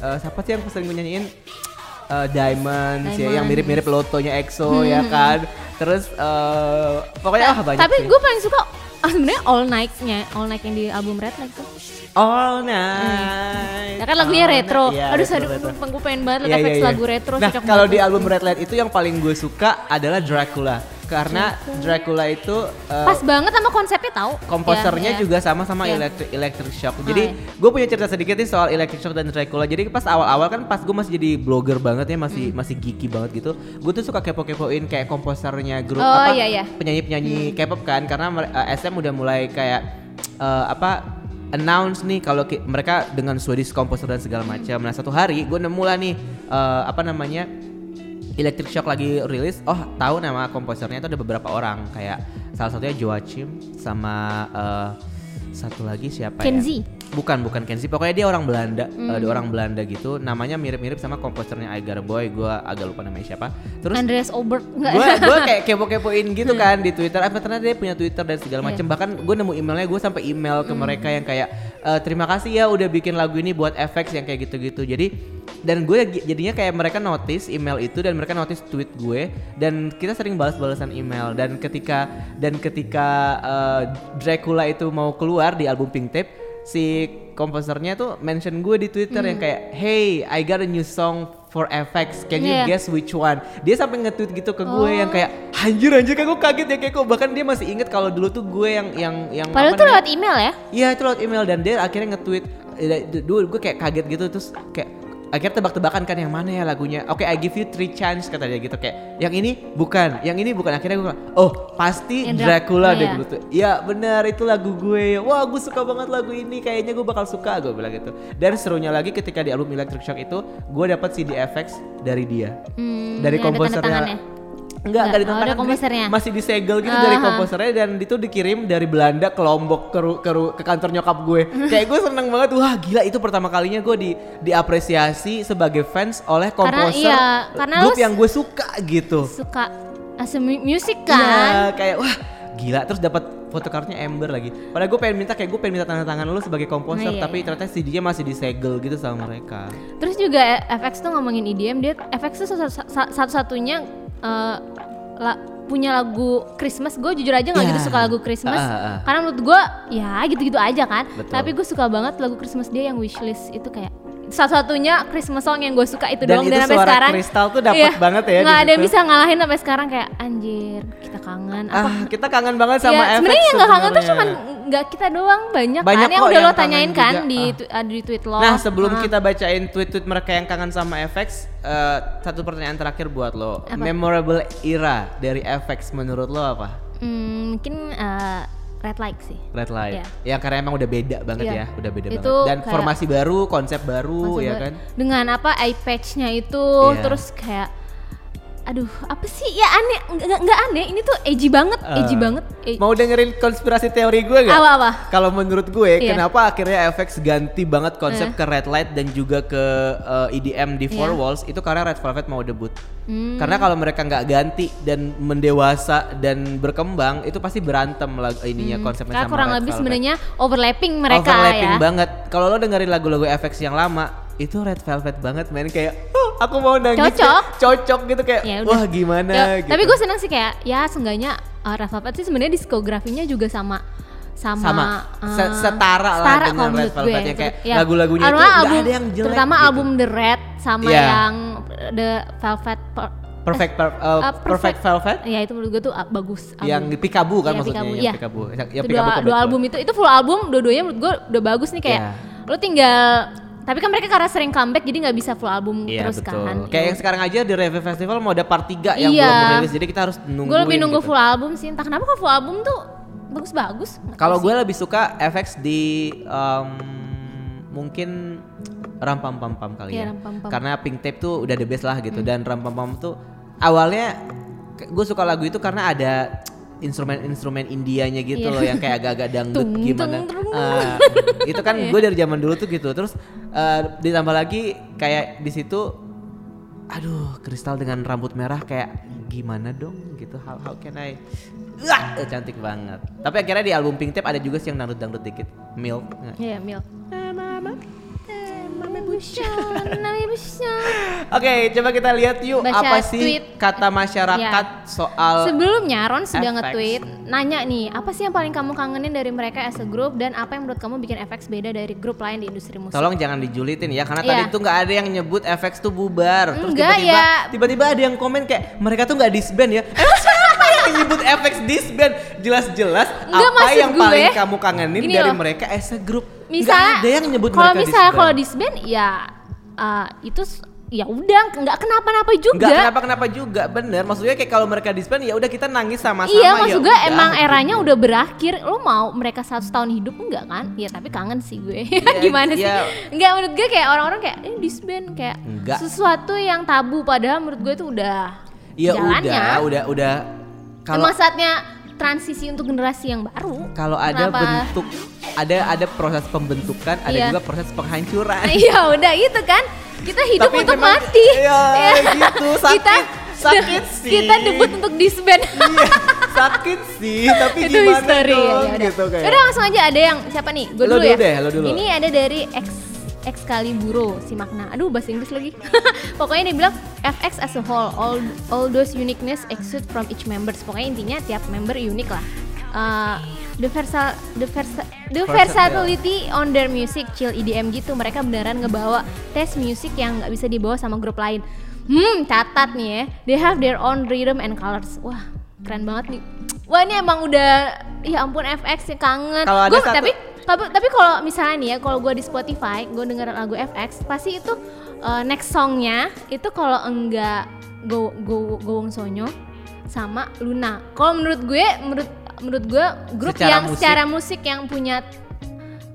uh, siapa sih yang sering nyanyiin? Uh, Diamonds, ya, yang mirip-mirip lotonya EXO ya kan. Terus uh, pokoknya ah banyak tapi sih. gue paling suka ah, sebenarnya All Night-nya All Night yang di album Red Light tuh All night. ya kan lagunya all retro night. Iya, aduh retro, aduh retro. gue pengen banget iya, FX iya. lagu retro Nah, kalau di album Red Light itu yang paling gue suka adalah Dracula karena Dracula itu uh, pas banget sama konsepnya tahu komposernya Ya, ya. juga sama-sama Iya. Electric Electric Shock. Oh, Jadi iya. gue punya cerita sedikit nih soal Electric Shock dan Dracula. Jadi pas awal-awal kan pas gue masih jadi blogger banget ya, masih Hmm. masih geeky banget gitu. Gue tuh suka kepo-kepoin kayak komposernya grup Oh, apa iya, iya. penyanyi-penyanyi K-pop kan karena mere- eh, SM udah mulai kayak eh, apa announce nih kalau mereka dengan Swedish composer dan segala macam. Nah satu hari gue nemu lah nih eh, apa namanya Electric Shock lagi rilis. Oh tahu nama komposernya itu ada beberapa orang kayak salah satunya Joachim sama eh, satu lagi siapa Kenzi. ya? Bukan bukan Kenzi. Pokoknya dia orang Belanda, Hmm. eh, dia orang Belanda gitu. Namanya mirip-mirip sama komposernya Aigar Boy. Gue agak lupa namanya siapa. Terus Andreas Obert enggak gue gue kayak kepo-kepoin gitu kan di Twitter apa ternyata dia punya Twitter dan segala Iya. macam bahkan gue nemu emailnya gue sampai email ke mereka yang kayak "Eh, terima kasih ya udah bikin lagu ini buat FX yang kayak gitu-gitu. Jadi dan gue jadinya kayak mereka notice email itu dan mereka notice tweet gue dan kita sering balas-balasan email. Dan ketika dan ketika eh, Dracula itu mau keluar di album Pink Tape si komposernya tuh mention gue di Twitter yang kayak hey I got a new song for FX can you Iya. guess which one? Dia sampai nge-tweet gitu ke gue yang kayak anjir anjir kayak gue kaget ya kayak kok bahkan dia masih inget kalau dulu tuh gue yang yang yang Padahal namanya- lewat email ya. Iya itu lewat email dan dia akhirnya nge-tweet. Eh, dulu gue kayak kaget gitu terus kayak akhirnya tebak-tebakan kan yang mana ya lagunya. Oke I give you three chance kata dia gitu. Kayak yang ini bukan yang ini bukan. Akhirnya gue bilang, oh pasti Dracula deh iya. dulu tuh ya benar itu lagu gue. Wah gue suka banget lagu ini kayaknya gue bakal suka gue bilang gitu. Dan serunya lagi ketika di album Electric Shock itu gue dapat CD FX dari dia. Hmm, dari komposernya. Enggak, enggak Enggak, di oh, komposernya. Masih disegel gitu dari Aha. komposernya dan itu dikirim dari Belanda ke Lombok ke ke, ke kantor nyokap gue. Kayak gue seneng banget. Wah, gila itu pertama kalinya gue di diapresiasi sebagai fans oleh Karena komposer iya, karena grup yang gue suka gitu. Suka asa mu- musik Iya, kan. kayak wah, gila terus dapat fotokartnya Ember lagi. Padahal gue pengen minta kayak gue pengen minta tanda tangan lu sebagai komposer, Nah, iya, tapi iya. ternyata CD-nya masih disegel gitu sama mereka. Terus juga FX tuh ngomongin EDM, dia FX tuh satu- satu- satu-satunya eh, la- punya lagu Christmas. Gue jujur aja nggak Ya. gitu suka lagu Christmas, Ah, ah, ah. karena menurut gue ya gitu-gitu aja kan. Betul. Tapi gue suka banget lagu Christmas dia yang Wishlist itu kayak satu-satunya Christmas song yang gue suka itu Dan doang itu dan sampai suara sekarang Kristal tuh dapet iya, banget ya nggak ada yang bisa ngalahin sampai sekarang kayak anjir kita kangen apa Ah, kita kangen banget sama ya, FX sebenarnya yang nggak kangen tuh cuman nggak kita doang banyak, Banyak kan yang udah yang lo tanyain kan juga. di Ah. ada di tweet lo Nah sebelum Ah. kita bacain tweet-tweet mereka yang kangen sama FX, eh, satu pertanyaan terakhir buat lo. Apa? Memorable era dari FX menurut lo apa? Hmm, mungkin eh, red light sih. Red Light. Iya. Ya karena emang udah beda banget Iya. ya, udah beda Itu banget. Dan formasi baru, konsep baru Konsep ya kan. Dengan apa eye patch-nya itu Iya. terus kayak aduh apa sih ya aneh nggak nggak aneh ini tuh edgy banget edgy Eh, banget E- Mau dengerin konspirasi teori gue gak? apa apa Kalau menurut gue, Iya. kenapa akhirnya FX ganti banget konsep ke Red Light dan juga ke eh, EDM di Four Iya. Walls itu karena Red Velvet mau debut. Hmm. Karena kalau mereka nggak ganti dan mendewasa dan berkembang, itu pasti berantem lah ininya konsepnya Karena sama kurang Red lebih sebenarnya overlapping mereka Overlapping ya banget. Kalau lo dengerin lagu-lagu FX yang lama, itu Red Velvet banget, men kayak "Huh, aku mau nangis. Cocok. Cocok gitu kayak Ya udah. wah gimana Ya, gitu. tapi gue seneng sih kayak ya seenggaknya uh, Red Velvet sih sebenarnya diskografinya juga sama sama, Sama. uh, Se- setara lah setara dengan Red Velvet gue. yang kayak Ya, lagu-lagunya itu album, ada yang jelek terutama gitu. album The Red sama Iya. yang The Velvet Per- Perfect per- uh, uh, Perfect Velvet ya itu menurut gue tuh uh, bagus album. yang di Pikabu kan Iya, maksudnya Pikabu, iya. Pikabu. Itu Pikabu dua, dua album itu itu full album dua-duanya menurut gue udah bagus nih kayak Iya. lo tinggal tapi kan mereka karena sering comeback jadi nggak bisa full album Iya terus betul. kan Kayak yang sekarang aja di Review Festival mau ada part 3 yang Iya. belum rilis jadi kita harus nungguin gue lebih nunggu gitu. full album sih entah kenapa kalau full album tuh bagus-bagus Kalau gue lebih suka FX di um, mungkin Ram Pam Pam kali Iya, ya. Pam Pam. Karena Pink Tape tuh udah the best lah gitu dan Ram Pam Pam tuh awalnya gue suka lagu itu karena ada instrumen-instrumen Indianya gitu Iya. loh yang kayak agak-agak dangdut Tung, gimana. tung, tung. Ah, itu kan Iya. gue dari zaman dulu tuh gitu. Terus eh, ditambah lagi kayak di situ aduh kristal dengan rambut merah kayak gimana dong gitu how, how can I Wah, eh, cantik banget tapi akhirnya di album Pink Tape ada juga sih yang dangdut dangdut dikit milk? Iya, Mil. Oke, coba kita lihat yuk Baca apa sih tweet. kata masyarakat Ya. soal Sebelumnya Ron sudah FX. nge-tweet nanya nih, apa sih yang paling kamu kangenin dari mereka as a group dan apa yang menurut kamu bikin FX beda dari grup lain di industri musik? Tolong jangan dijulitin ya karena Iya. tadi tuh nggak ada yang nyebut FX tuh bubar. Terus tiba-tiba ya. tiba-tiba ada yang komen kayak mereka tuh nggak disband ya. Yang nyebut FX disband? Jelas-jelas apa yang gue, paling kamu kangenin dari loh. mereka as a group? Misalnya Nggak ada yang nyebut kalau mereka misalnya kalau disband ya uh, itu ya udah nggak kenapa-napa juga. Enggak kenapa-kenapa juga, bener. Maksudnya kayak kalau mereka disband ya udah kita nangis sama-sama. Iya, ya maksud gue emang gitu. eranya udah berakhir. Lo mau mereka satu tahun hidup enggak kan? Ya tapi kangen sih gue. Gimana sih? iya. Enggak menurut gue kayak orang-orang kayak eh disband kayak Enggak. sesuatu yang tabu padahal menurut gue itu udah Ya jalannya. udah, udah, udah. Kalau Emang saatnya transisi untuk generasi yang baru. kalau ada Kenapa? bentuk, ada ada proses pembentukan, ada Iya. juga proses penghancuran. Iya udah itu kan. Kita hidup Tapi untuk memang- mati. Iya, gitu, sakit, kita sakit sih. Kita debut untuk disband. Iya, sakit sih, tapi itu gimana history dong, ya, ya gitu kayak. Udah langsung aja ada yang siapa nih? Gue Lo dulu, ya. dulu deh, lo dulu. Ini ada dari X Excaliburo si makna. Aduh bahasa Inggris lagi. Pokoknya dia bilang FX as a whole, all all those uniqueness exude from each members. Pokoknya intinya tiap member unik lah. Uh, the versal the versa, the versatility on their music chill EDM gitu. Mereka beneran ngebawa tes music yang nggak bisa dibawa sama grup lain. Hmm, catat nih ya. They have their own rhythm and colors. Wah, keren banget nih. Wah, ini emang udah ya ampun FX ya kangen. Kalau ada Gua- satu- tapi tapi, tapi kalau misalnya nih ya, kalau gue di Spotify, gue denger lagu FX, pasti itu uh, next songnya itu kalau enggak Go Go Gowong Sonyo sama Luna. Kalau menurut gue, menurut menurut gue grup Secara yang musik. secara musik yang punya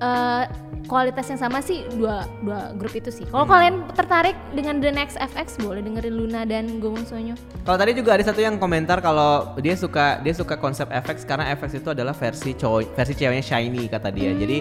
uh, kualitas yang sama sih dua dua grup itu sih. Kalau Hmm. kalian tertarik dengan The Next FX boleh dengerin Luna dan Gowong Sonyo. Kalau tadi juga ada satu yang komentar kalau dia suka dia suka konsep FX karena FX itu adalah versi cowok versi ceweknya Shiny kata dia. Jadi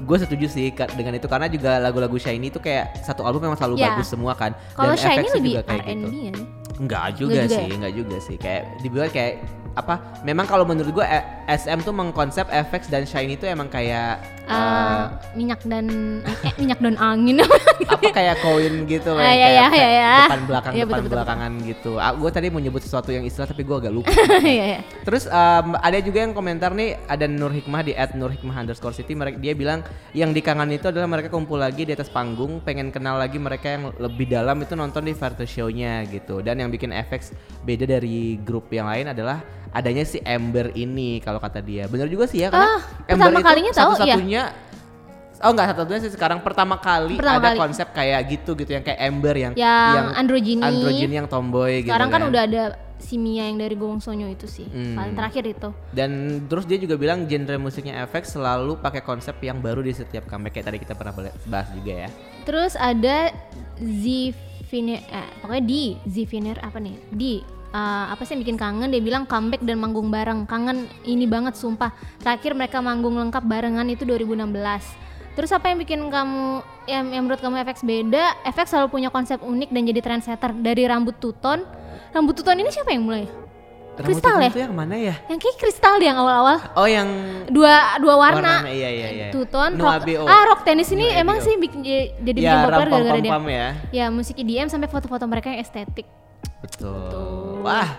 gue setuju sih dengan itu karena juga lagu-lagu Shiny itu kayak satu album memang selalu Ya. bagus semua kan. Kalau Shiny FX lebih juga kayak R&B gitu. ya. Enggak juga juga sih, ya? enggak juga sih. Kayak dibuat kayak apa? Memang kalau menurut gue eh, SM tuh mengkonsep FX dan Shiny itu emang kayak Uh, eh, minyak dan eh, minyak dan angin apa kayak koin gitu kayak iya, kayak iya, iya. depan belakang Iya, depan betul, betul, belakangan gitu. Ah, gue tadi mau nyebut sesuatu yang istilah tapi gue agak lupa. Iya, iya. Terus em, ada juga yang komentar nih ada Nur Hikmah di @nurhikmah underscore city mereka dia bilang yang dikangen itu adalah mereka kumpul lagi di atas panggung pengen kenal lagi mereka yang lebih dalam itu nonton di Virtual Show-nya gitu dan yang bikin FX beda dari grup yang lain adalah adanya si Ember ini kalau kata dia bener juga sih ya karena Ah, pertama kalinya tahu, iya. satu-satunya Oh enggak satu-satunya sih sekarang pertama kali Pertama ada kali. konsep kayak gitu gitu yang kayak Ember yang Yang androgyny. androgyny yang tomboy gitu Sekarang kan udah ada si Mia yang dari Gowong Sonyo itu sih. Hmm. Paling terakhir itu. Dan terus dia juga bilang genre musiknya FX selalu pakai konsep yang baru di setiap comeback kayak tadi kita pernah bahas juga ya. Terus ada Ziviner eh, pokoknya di Ziviner apa nih? Di eh, apa sih yang bikin kangen? Dia bilang comeback dan manggung bareng. Kangen ini banget sumpah. Terakhir mereka manggung lengkap barengan itu 2016 terus apa yang bikin kamu yang, yang menurut kamu FX beda? FX selalu punya konsep unik dan jadi trendsetter. Dari rambut tuton. Rambut tuton ini siapa yang mulai? Rambut kristal ya? Itu yang mana ya? yang kayak kristal yang awal-awal. Oh yang dua dua warna, Warna, iya, iya, iya. Tuton, rock, ah rock tenis ini Noah emang sih bikin jadi bikin ya populer rampam gara-gara dia. ya. Ya musik EDM sampai foto-foto mereka yang estetik. Betul. Wah.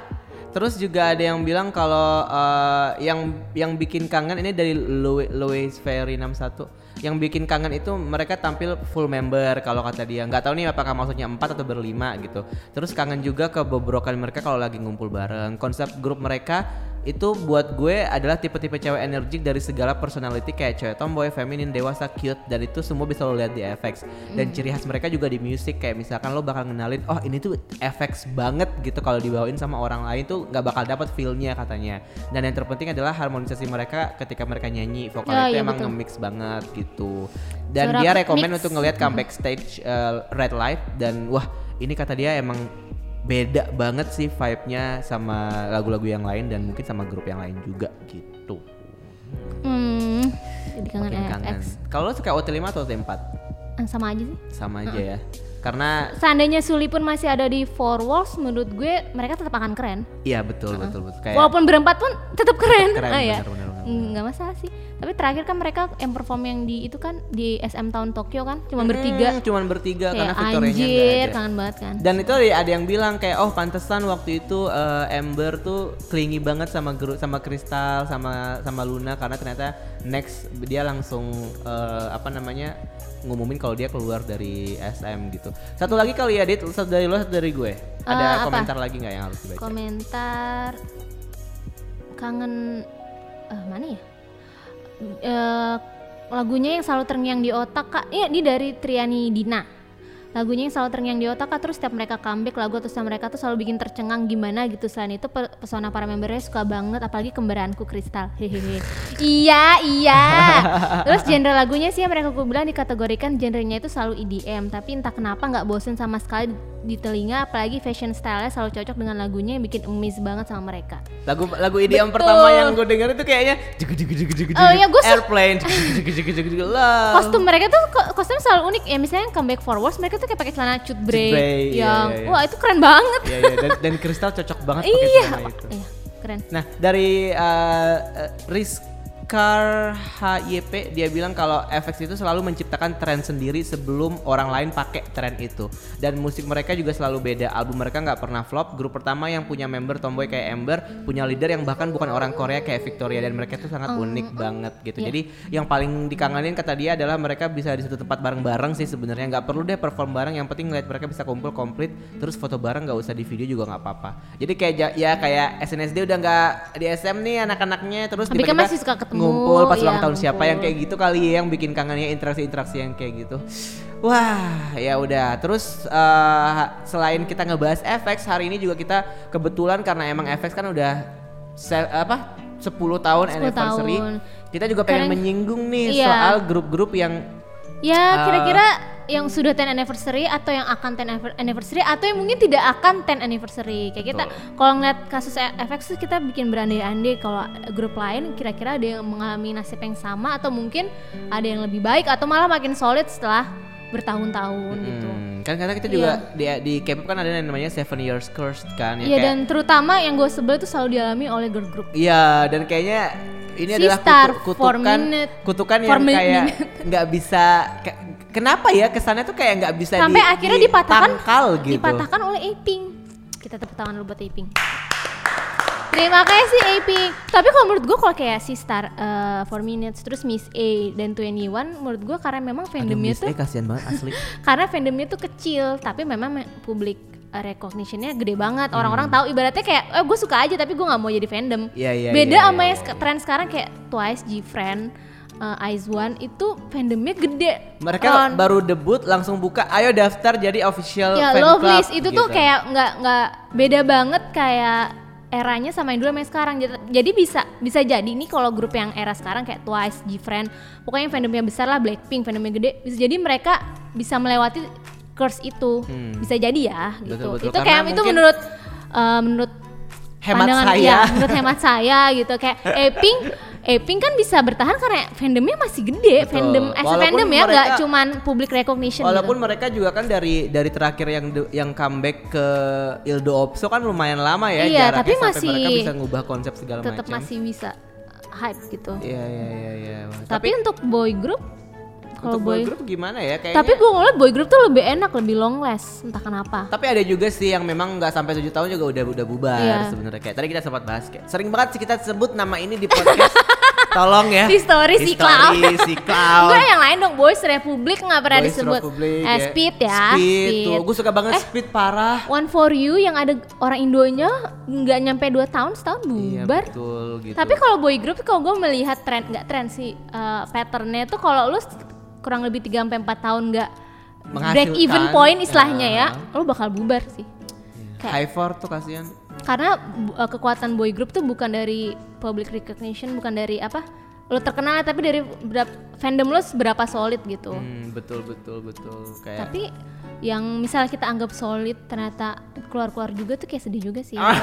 Terus juga ada yang bilang kalau eh, yang yang bikin kangen ini dari Louis Louis Ferry 61. Yang bikin kangen itu mereka tampil full member kalau kata dia. Nggak tahu nih apakah maksudnya empat atau berlima gitu. Terus kangen juga ke bobrokan mereka kalau lagi ngumpul bareng. Konsep grup mereka itu buat gue adalah tipe-tipe cewek energik dari segala personality kayak cewek tomboy, feminin, dewasa, cute dan itu semua bisa lo lihat di FX. Dan ciri khas mereka juga di musik kayak misalkan lo bakal ngenalin oh ini tuh FX banget gitu kalau dibawain sama orang lain tuh nggak bakal dapat feel-nya katanya. Dan yang terpenting adalah harmonisasi mereka ketika mereka nyanyi vokal Ya, itu iya, emang nge-mix banget gitu. Dan Suara dia rekomen mix. untuk ngelihat comeback stage uh, Red Light dan wah ini kata dia emang beda banget sih vibe-nya sama lagu-lagu yang lain dan mungkin sama grup yang lain juga gitu. Hmm, jadi kangen kangen. Kalau lo suka OT5 atau OT4? Ah, Sama aja sih. Sama aja ya. Karena Seandainya Suli pun masih ada di Four Walls, menurut gue mereka tetap akan keren. iya betul betul betul kayak Walaupun berempat pun tetap keren. keren Ah, ya. bener, bener, bener, Hmm, nggak masalah sih. Tapi terakhir kan mereka yang perform yang di itu kan di SM Town Tokyo kan, cuma bertiga. Hmm, cuman bertiga karena Kayak Victoria-nya nggak anjir, kangen banget kan. Dan itu ada yang bilang kayak oh pantesan waktu itu eh, Ember tuh clingy banget sama grup sama Crystal sama sama Luna karena ternyata next dia langsung eh, apa namanya ngumumin kalau dia keluar dari SM gitu. Satu lagi kali ya Dit, satu dari lo satu dari gue. Ada Eh, apa? komentar lagi nggak yang harus dibaca? komentar kangen eh mana ya Eh, lagunya yang selalu terngiang di otak kak. Iya ini dari Triani Dina. Lagunya yang selalu terngiang di otak terus setiap mereka comeback lagu atau setiap mereka tuh selalu bikin tercengang gimana gitu. Selain itu pe- pesona para membernya suka banget apalagi kembaranku Kristal. Hehehe. Iya iya. Terus genre lagunya sih yang mereka aku bilang dikategorikan genrenya itu selalu EDM tapi entah kenapa nggak bosen sama sekali di telinga apalagi fashion style-nya selalu cocok dengan lagunya yang bikin emis banget sama mereka Lagu lagu IDM Betul. pertama yang gue denger itu kayaknya jug jug jug jug Oh gua su- airplane jug jug jug jug jug lah. kostum mereka tuh ko- kostum selalu unik ya misalnya comeback forwards mereka tuh kayak pakai celana cut break break, iya, yang iya, iya. wah itu keren banget Iya iya dan, dan Kristal cocok banget pakai iya celana itu. iya keren Nah, dari uh, uh, Rizkar HYP dia bilang kalau FX itu selalu menciptakan tren sendiri sebelum orang lain pakai tren itu. Dan musik mereka juga selalu beda. Album mereka nggak pernah flop. Grup pertama yang punya member tomboy kayak Ember, punya leader yang bahkan bukan orang Korea kayak Victoria dan mereka tuh sangat unik banget gitu. Iya. Jadi yang paling dikangenin kata dia adalah mereka bisa di satu tempat bareng-bareng sih sebenarnya nggak perlu deh perform bareng yang penting ngeliat mereka bisa kumpul komplit terus foto bareng nggak usah di video juga nggak apa-apa jadi kayak ya kayak SNSD udah nggak di SM nih anak-anaknya terus Tapi kan masih suka ketemu, ngumpul pas iya, ulang tahun siapa yang kayak gitu kali ya yang bikin kangennya interaksi-interaksi yang kayak gitu wah ya udah terus eh, selain kita ngebahas FX hari ini juga kita kebetulan karena emang FX kan udah se- apa 10 tahun 10 anniversary tahun. kita juga pengen Kadang- menyinggung nih Iya. soal grup-grup yang ya kira-kira yang sudah 10 anniversary atau yang akan 10 anniver- anniversary atau yang mungkin tidak akan 10 anniversary kayak kita kalau ngeliat kasus FX tuh kita bikin berandai-andai kalau grup lain kira-kira ada yang mengalami nasib yang sama atau mungkin ada yang lebih baik atau malah makin solid setelah bertahun-tahun gitu Hmm, kan karena kita juga di di K-pop kan ada yang namanya Seven Years Cursed kan ya kayak- dan terutama yang gue sebel itu selalu dialami oleh girl group. Iya, dan kayaknya ini adalah Sistar, kutu- kutukan minute. kutukan yang kayak nggak bisa kenapa ya kesannya tuh kayak nggak bisa Sampai di- akhirnya dipatahkan ditangkal gitu. dipatahkan oleh Aping. Kita tepuk tangan dulu buat Aping. Terima kasih Aping. Tapi kalau menurut gue kalau kayak Sistar uh, 4 Minutes terus Miss A dan 21 menurut gue karena memang Aduh, fandomnya Miss tuh A kasihan banget asli. karena fandomnya tuh kecil tapi memang me- public uh, recognition-nya gede banget. Orang-orang Hmm. tahu ibaratnya kayak eh gue suka aja tapi gue nggak mau jadi fandom. Iya, iya, Beda iya, sama iya, yang sek- tren sekarang kayak Twice, G-Friend, uh, One itu fandomnya gede. Mereka Ron. baru debut langsung buka, ayo daftar jadi official ya fan love club. list itu tuh gitu. kayak nggak nggak beda banget kayak eranya sama yang dulu sama yang sekarang Jadi- bisa bisa jadi nih kalau grup yang era sekarang kayak Twice, G-Friend pokoknya yang fandomnya besar lah Blackpink fandomnya gede bisa jadi mereka bisa melewati curse itu Hmm. bisa jadi ya gitu Betul, betul. itu Karena kayak itu menurut uh, menurut Hemat pandangan saya. ya, menurut hemat saya gitu kayak Eping Eping kan bisa bertahan karena fandomnya masih gede Betul. fandom as a Walaupun fandom ya nggak cuman public recognition Walaupun gitu. mereka juga kan dari dari terakhir yang yang comeback ke Ildo Opso kan lumayan lama ya Iya, jaraknya tapi masih mereka bisa ngubah konsep segala tetap macam. masih bisa hype gitu. Iya iya iya iya. Wah, Tapi, untuk boy group kalau untuk boy group gimana ya kayaknya? Tapi gue ngeliat boy group tuh lebih enak, lebih long last, entah kenapa. Tapi ada juga sih yang memang nggak sampai tujuh tahun juga udah udah bubar Iya. sebenarnya kayak tadi kita sempat bahas kayak sering banget sih kita sebut nama ini di podcast. Tolong ya. Di story si Cloud. History si Cloud. Enggak yang lain dong, Boys Republic nggak pernah Boys disebut. Republic, eh, ya. Speed ya. Speed, tuh. Gue suka banget Eh, Speed parah. One for You yang ada orang Indonya nggak nyampe 2 tahun setahun Iya bubar. betul gitu. Tapi kalau boy group kalau gue melihat tren nggak tren sih eh, patternnya tuh kalau lu kurang lebih 3 sampai 4 tahun nggak break even point istilahnya ya, ya. lu bakal bubar sih. Kayak- High four tuh kasihan. karena uh, kekuatan boy group tuh bukan dari public recognition bukan dari apa lo terkenal tapi dari berap- fandom lo seberapa solid gitu Hmm, betul betul betul kayak. tapi yang misal kita anggap solid ternyata keluar-keluar juga tuh kayak sedih juga sih Ah.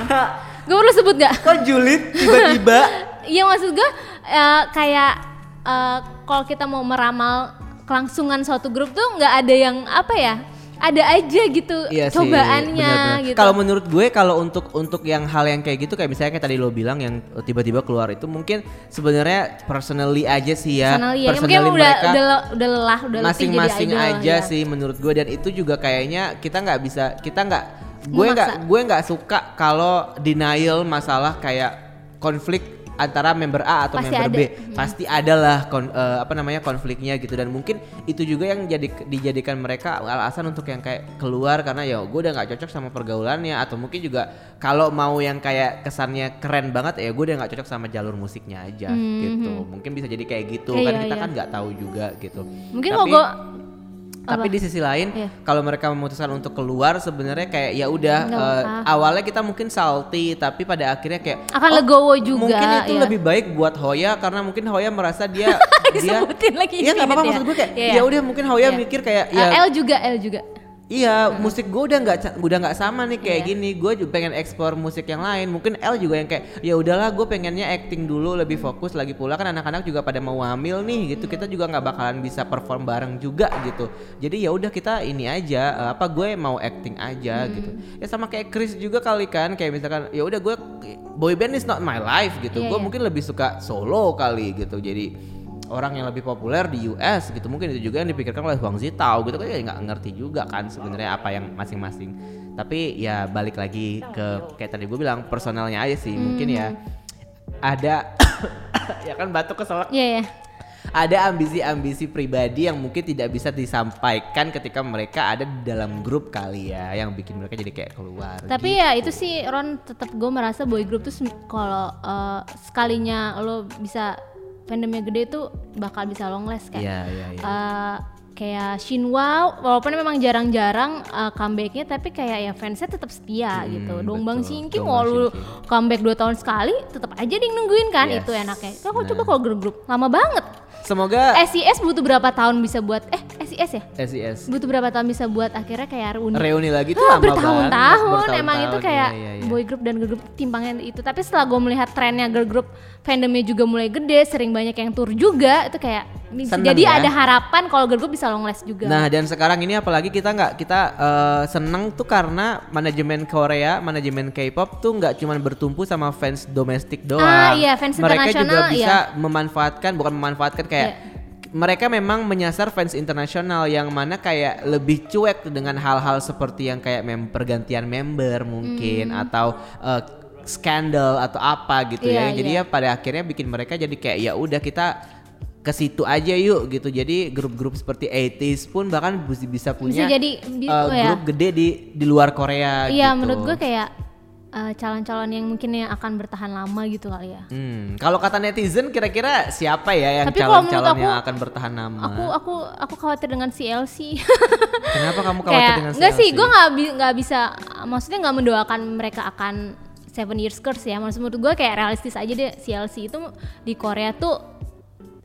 gue perlu sebut gak? Kok julid tiba-tiba? Iya maksud gue uh, kayak uh, kalau kita mau meramal kelangsungan suatu grup tuh nggak ada yang apa ya ada aja gitu Iya sih, cobaannya benar-benar. gitu Kalau menurut gue kalau untuk untuk yang hal yang kayak gitu kayak misalnya kayak tadi lo bilang yang tiba-tiba keluar itu mungkin sebenarnya personally aja sih ya. Personally ya, mungkin Personally udah mereka udah le- udah lelah udah masing-masing aja ya. sih menurut gue dan itu juga kayaknya kita nggak bisa kita nggak gue nggak gue nggak suka kalau denial masalah kayak konflik antara member A atau Pasti member ada. B. Hmm. pasti ada lah kon- eh, apa namanya konfliknya gitu. Dan mungkin itu juga yang jadi dijadikan mereka alasan untuk yang kayak keluar karena ya gue udah nggak cocok sama pergaulannya. Atau mungkin juga kalau mau yang kayak kesannya keren banget ya gue udah nggak cocok sama jalur musiknya aja gitu. mungkin bisa jadi kayak gitu. Iya, kan iya, kita iya. kan nggak tahu juga gitu. Mungkin Tapi- kalau gue Tapi Apa? di sisi lain, Iya. kalau mereka memutuskan untuk keluar, sebenarnya kayak ya udah apa. awalnya kita mungkin salty, tapi pada akhirnya kayak Akan "Oh, legowo juga, Mungkin itu ya." lebih baik buat Hoya karena mungkin Hoya merasa dia dia lagi Iya nggak apa-apa ya. maksud gue kayak Iya, ya udah mungkin Hoya Iya. mikir kayak ya L juga, L juga. Iya, musik gue udah nggak udah nggak sama nih kayak Iya. gini. Gue juga pengen eksplor musik yang lain. Mungkin L juga yang kayak ya udahlah, gue pengennya acting dulu lebih fokus lagi pula kan anak-anak juga pada mau hamil nih gitu. Kita juga nggak bakalan bisa perform bareng juga gitu. Jadi ya udah kita ini aja eh, apa gue mau acting aja gitu. Ya sama kayak Chris juga kali kan kayak misalkan ya udah gue boy band is not my life gitu. Iya, gue iya. mungkin lebih suka solo kali gitu. Jadi orang yang lebih populer di US gitu. Mungkin itu juga yang dipikirkan oleh Huang Zitao gitu. Kan ya nggak ngerti juga kan sebenarnya apa yang masing-masing. Tapi ya balik lagi ke kayak tadi gue bilang personalnya aja sih. Mungkin ya ada ya kan batuk keselak. Iya, iya. ada ambisi-ambisi pribadi yang mungkin tidak bisa disampaikan ketika mereka ada di dalam grup kali ya yang bikin mereka jadi kayak keluar Tapi ya itu sih Ron tetap gue merasa boy group tuh kalau eh, sekalinya lo bisa fandomnya gede tuh bakal bisa long last kan. Iya, iya, iya. Eh, kayak Shinwa walaupun memang jarang-jarang eh, comebacknya tapi kayak ya fansnya tetap setia Hmm, gitu. Dongbang. Shinki mau lu comeback 2 tahun sekali tetap aja dia nungguin kan Yes. itu enaknya. Kalau Nah. coba kalau grup-grup lama banget. semoga SIS butuh berapa tahun bisa buat eh SIS ya? SIS Butuh berapa tahun bisa buat akhirnya kayak reuni. reuni lagi tuh Ah, lama bertahun-tahun emang itu bertahun-tahun, kayak iya, iya, iya. boy group dan girl group timbangnya itu tapi setelah gue melihat trennya girl group fandomnya juga mulai gede sering banyak yang tur juga itu kayak Seneng jadi ya. ada harapan kalau girl group bisa long last juga Nah dan sekarang ini apalagi kita nggak kita eh, seneng tuh karena manajemen Korea, manajemen K-pop tuh nggak cuma bertumpu sama fans domestik doang. Ah, iya, fans Mereka juga internasional, bisa iya. memanfaatkan, bukan memanfaatkan kayak Iya. Mereka memang menyasar fans internasional yang mana kayak lebih cuek dengan hal-hal seperti yang kayak mem pergantian member mungkin Hmm. atau eh, skandal atau apa gitu ya. Iya, Jadi iya. ya pada akhirnya bikin mereka jadi kayak ya udah kita ke situ aja yuk gitu. Jadi grup-grup seperti 80s pun bahkan bisa bisa punya jadi bi- uh, ya. grup gede di di luar Korea iya gitu. menurut gue kayak eh, calon-calon yang mungkin yang akan bertahan lama gitu kali ya Hmm, kalau kata netizen kira-kira siapa ya yang calon-calon yang akan bertahan lama? aku aku aku khawatir dengan CLC Kenapa kamu khawatir kayak dengan enggak sih CLC? gue nggak nggak bisa maksudnya nggak mendoakan mereka akan seven years curse ya maksud menurut gue kayak realistis aja deh CLC itu di Korea tuh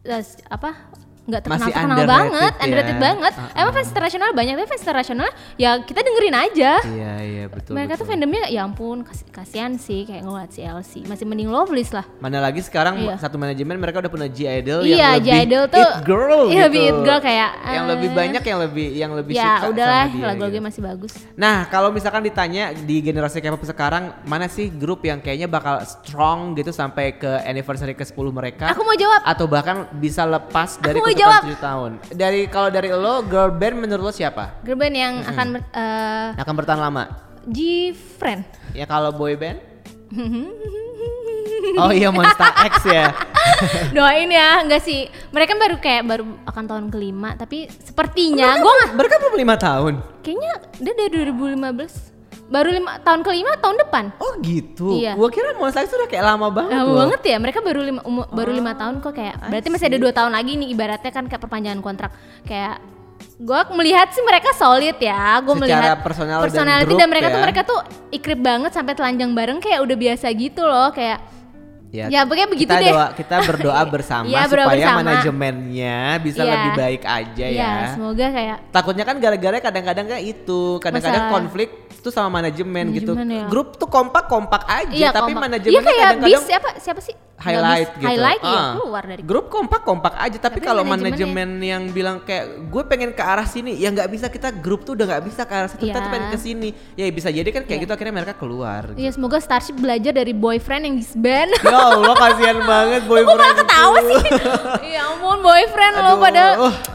eh, apa nggak terkenal Masih terkenal underrated banget ya. underrated banget Uh-uh. emang fans internasional banyak tapi fans internasional ya kita dengerin aja Iya iya betul. mereka tuh betul. fandomnya ya ampun kas- kasihan sih kayak ngeliat CLC masih mending Loveless lah Mana lagi sekarang Iya. satu manajemen mereka udah punya G Idol Iya, yang G Idol tuh- it girl iya, gitu. lebih it girl kayak, yang eh, lebih banyak yang lebih yang lebih ya suka udahlah sama dia. lagu-lagunya gitu. masih bagus Nah, kalau misalkan ditanya di generasi K-pop sekarang, mana sih grup yang kayaknya bakal strong gitu sampai ke anniversary ke-10 mereka? aku mau jawab Atau bahkan bisa lepas dari ketukan jawab. 7 tahun. Dari kalau dari lo, girl band menurut lo siapa? girl band yang akan ber- eh, Akan bertahan lama? G-Friend Ya kalau boy band? oh iya Monster X ya. Doain ya, enggak sih. Mereka baru kayak baru akan tahun kelima, tapi sepertinya gue nggak Mereka belum lima tahun. kayaknya dia dari 2015. Baru lima tahun kelima tahun depan. Oh gitu. Iya. Gua kira Monster X udah kayak lama banget. Lama loh. banget ya, mereka baru lima umu- baru lima tahun kok kayak. Berarti masih ada dua tahun lagi nih ibaratnya kan kayak perpanjangan kontrak. Kayak gue melihat sih mereka solid ya. Gue Secara melihat personal dan personality grup dan mereka tuh ya. mereka tuh ikrip banget sampai telanjang bareng kayak udah biasa gitu loh kayak Ya, Ya, pokoknya begitu kita deh. Doa, kita berdoa bersama Iya, berdoa supaya bersama. manajemennya bisa Iya. lebih baik aja ya ya. semoga kayak Takutnya kan gara-gara kadang-kadang kayak itu, kadang-kadang Masalah. konflik tuh sama manajemen, gitu. Manajemen ya. Grup tuh kompak-kompak aja, Iya, tapi kompak. manajemennya Iya kayak kadang-kadang bis siapa siapa sih? Highlight gitu. Highlight iya Ah. keluar dari grup kompak-kompak aja, tapi, Tapi kalau manajemen yang bilang kayak gue pengen ke arah sini, ya nggak bisa kita grup tuh udah nggak bisa ke arah situ, kita Iya. tuh pengen ke sini. Ya bisa jadi kan kayak gitu akhirnya mereka keluar. Iya semoga Starship belajar dari boyfriend yang disband. ya Allah kasihan banget boyfriend. Malah ketawa sih. ya ampun boyfriend lo pada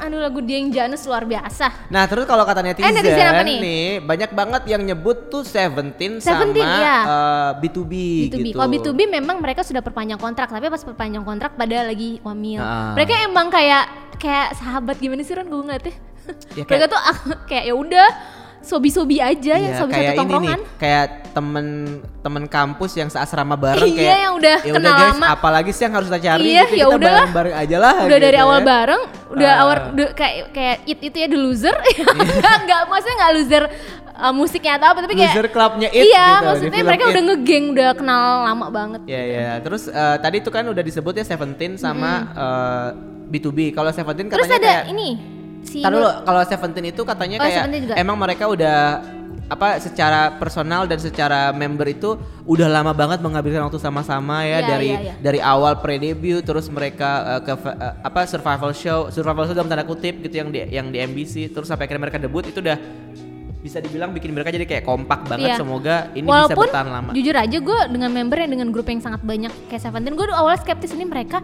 aduh lagu dia yang Janus luar biasa. Nah terus kalau kata netizen, netizen apa nih? nih? banyak banget yang nyebut tuh Seventeen sama iya. eh, B2B, B2B. gitu. Kalau B2B memang mereka sudah perpanjang kontrak, tapi pas perpanjang kontrak pada lagi wamil. Ah. Mereka emang kayak kayak sahabat gimana sih Ron gue ngeliatnya. Ya, mereka kayak- tuh ah, kayak ya udah sobi-sobi aja yang Iya, sobi kayak satu ini nih, tongkrongan. kayak temen temen kampus yang seasrama bareng Iya, kayak yang udah "Ya kenal guys, lama." apalagi sih yang harus kita cari Iya, gitu, ya kita udahlah. bareng-bareng aja lah udah gitu dari ya. awal bareng udah Ah. awal udah kayak kayak it itu ya the loser enggak enggak maksudnya enggak loser uh, musiknya atau apa tapi kayak Loser clubnya It iya gitu, maksudnya mereka It. udah ngegeng udah kenal lama banget Ya ya. Terus eh, tadi tuh kan udah disebut ya Seventeen sama eh, B2B. Kalau Seventeen terus katanya ada kayak ini si Tar Nur- dulu, kalau Seventeen itu katanya Oh, kayak emang mereka udah apa secara personal dan secara member itu udah lama banget menghabiskan waktu sama-sama ya Iya, dari iya, iya. dari awal pre-debut terus mereka eh, ke eh, apa survival show survival show dalam tanda kutip gitu yang di yang di MBC terus sampai akhirnya mereka debut itu udah bisa dibilang bikin mereka jadi kayak kompak banget Iya. semoga ini bisa Walaupun bertahan lama. jujur aja gue dengan member yang dengan grup yang sangat banyak kayak Seventeen gue awalnya skeptis ini mereka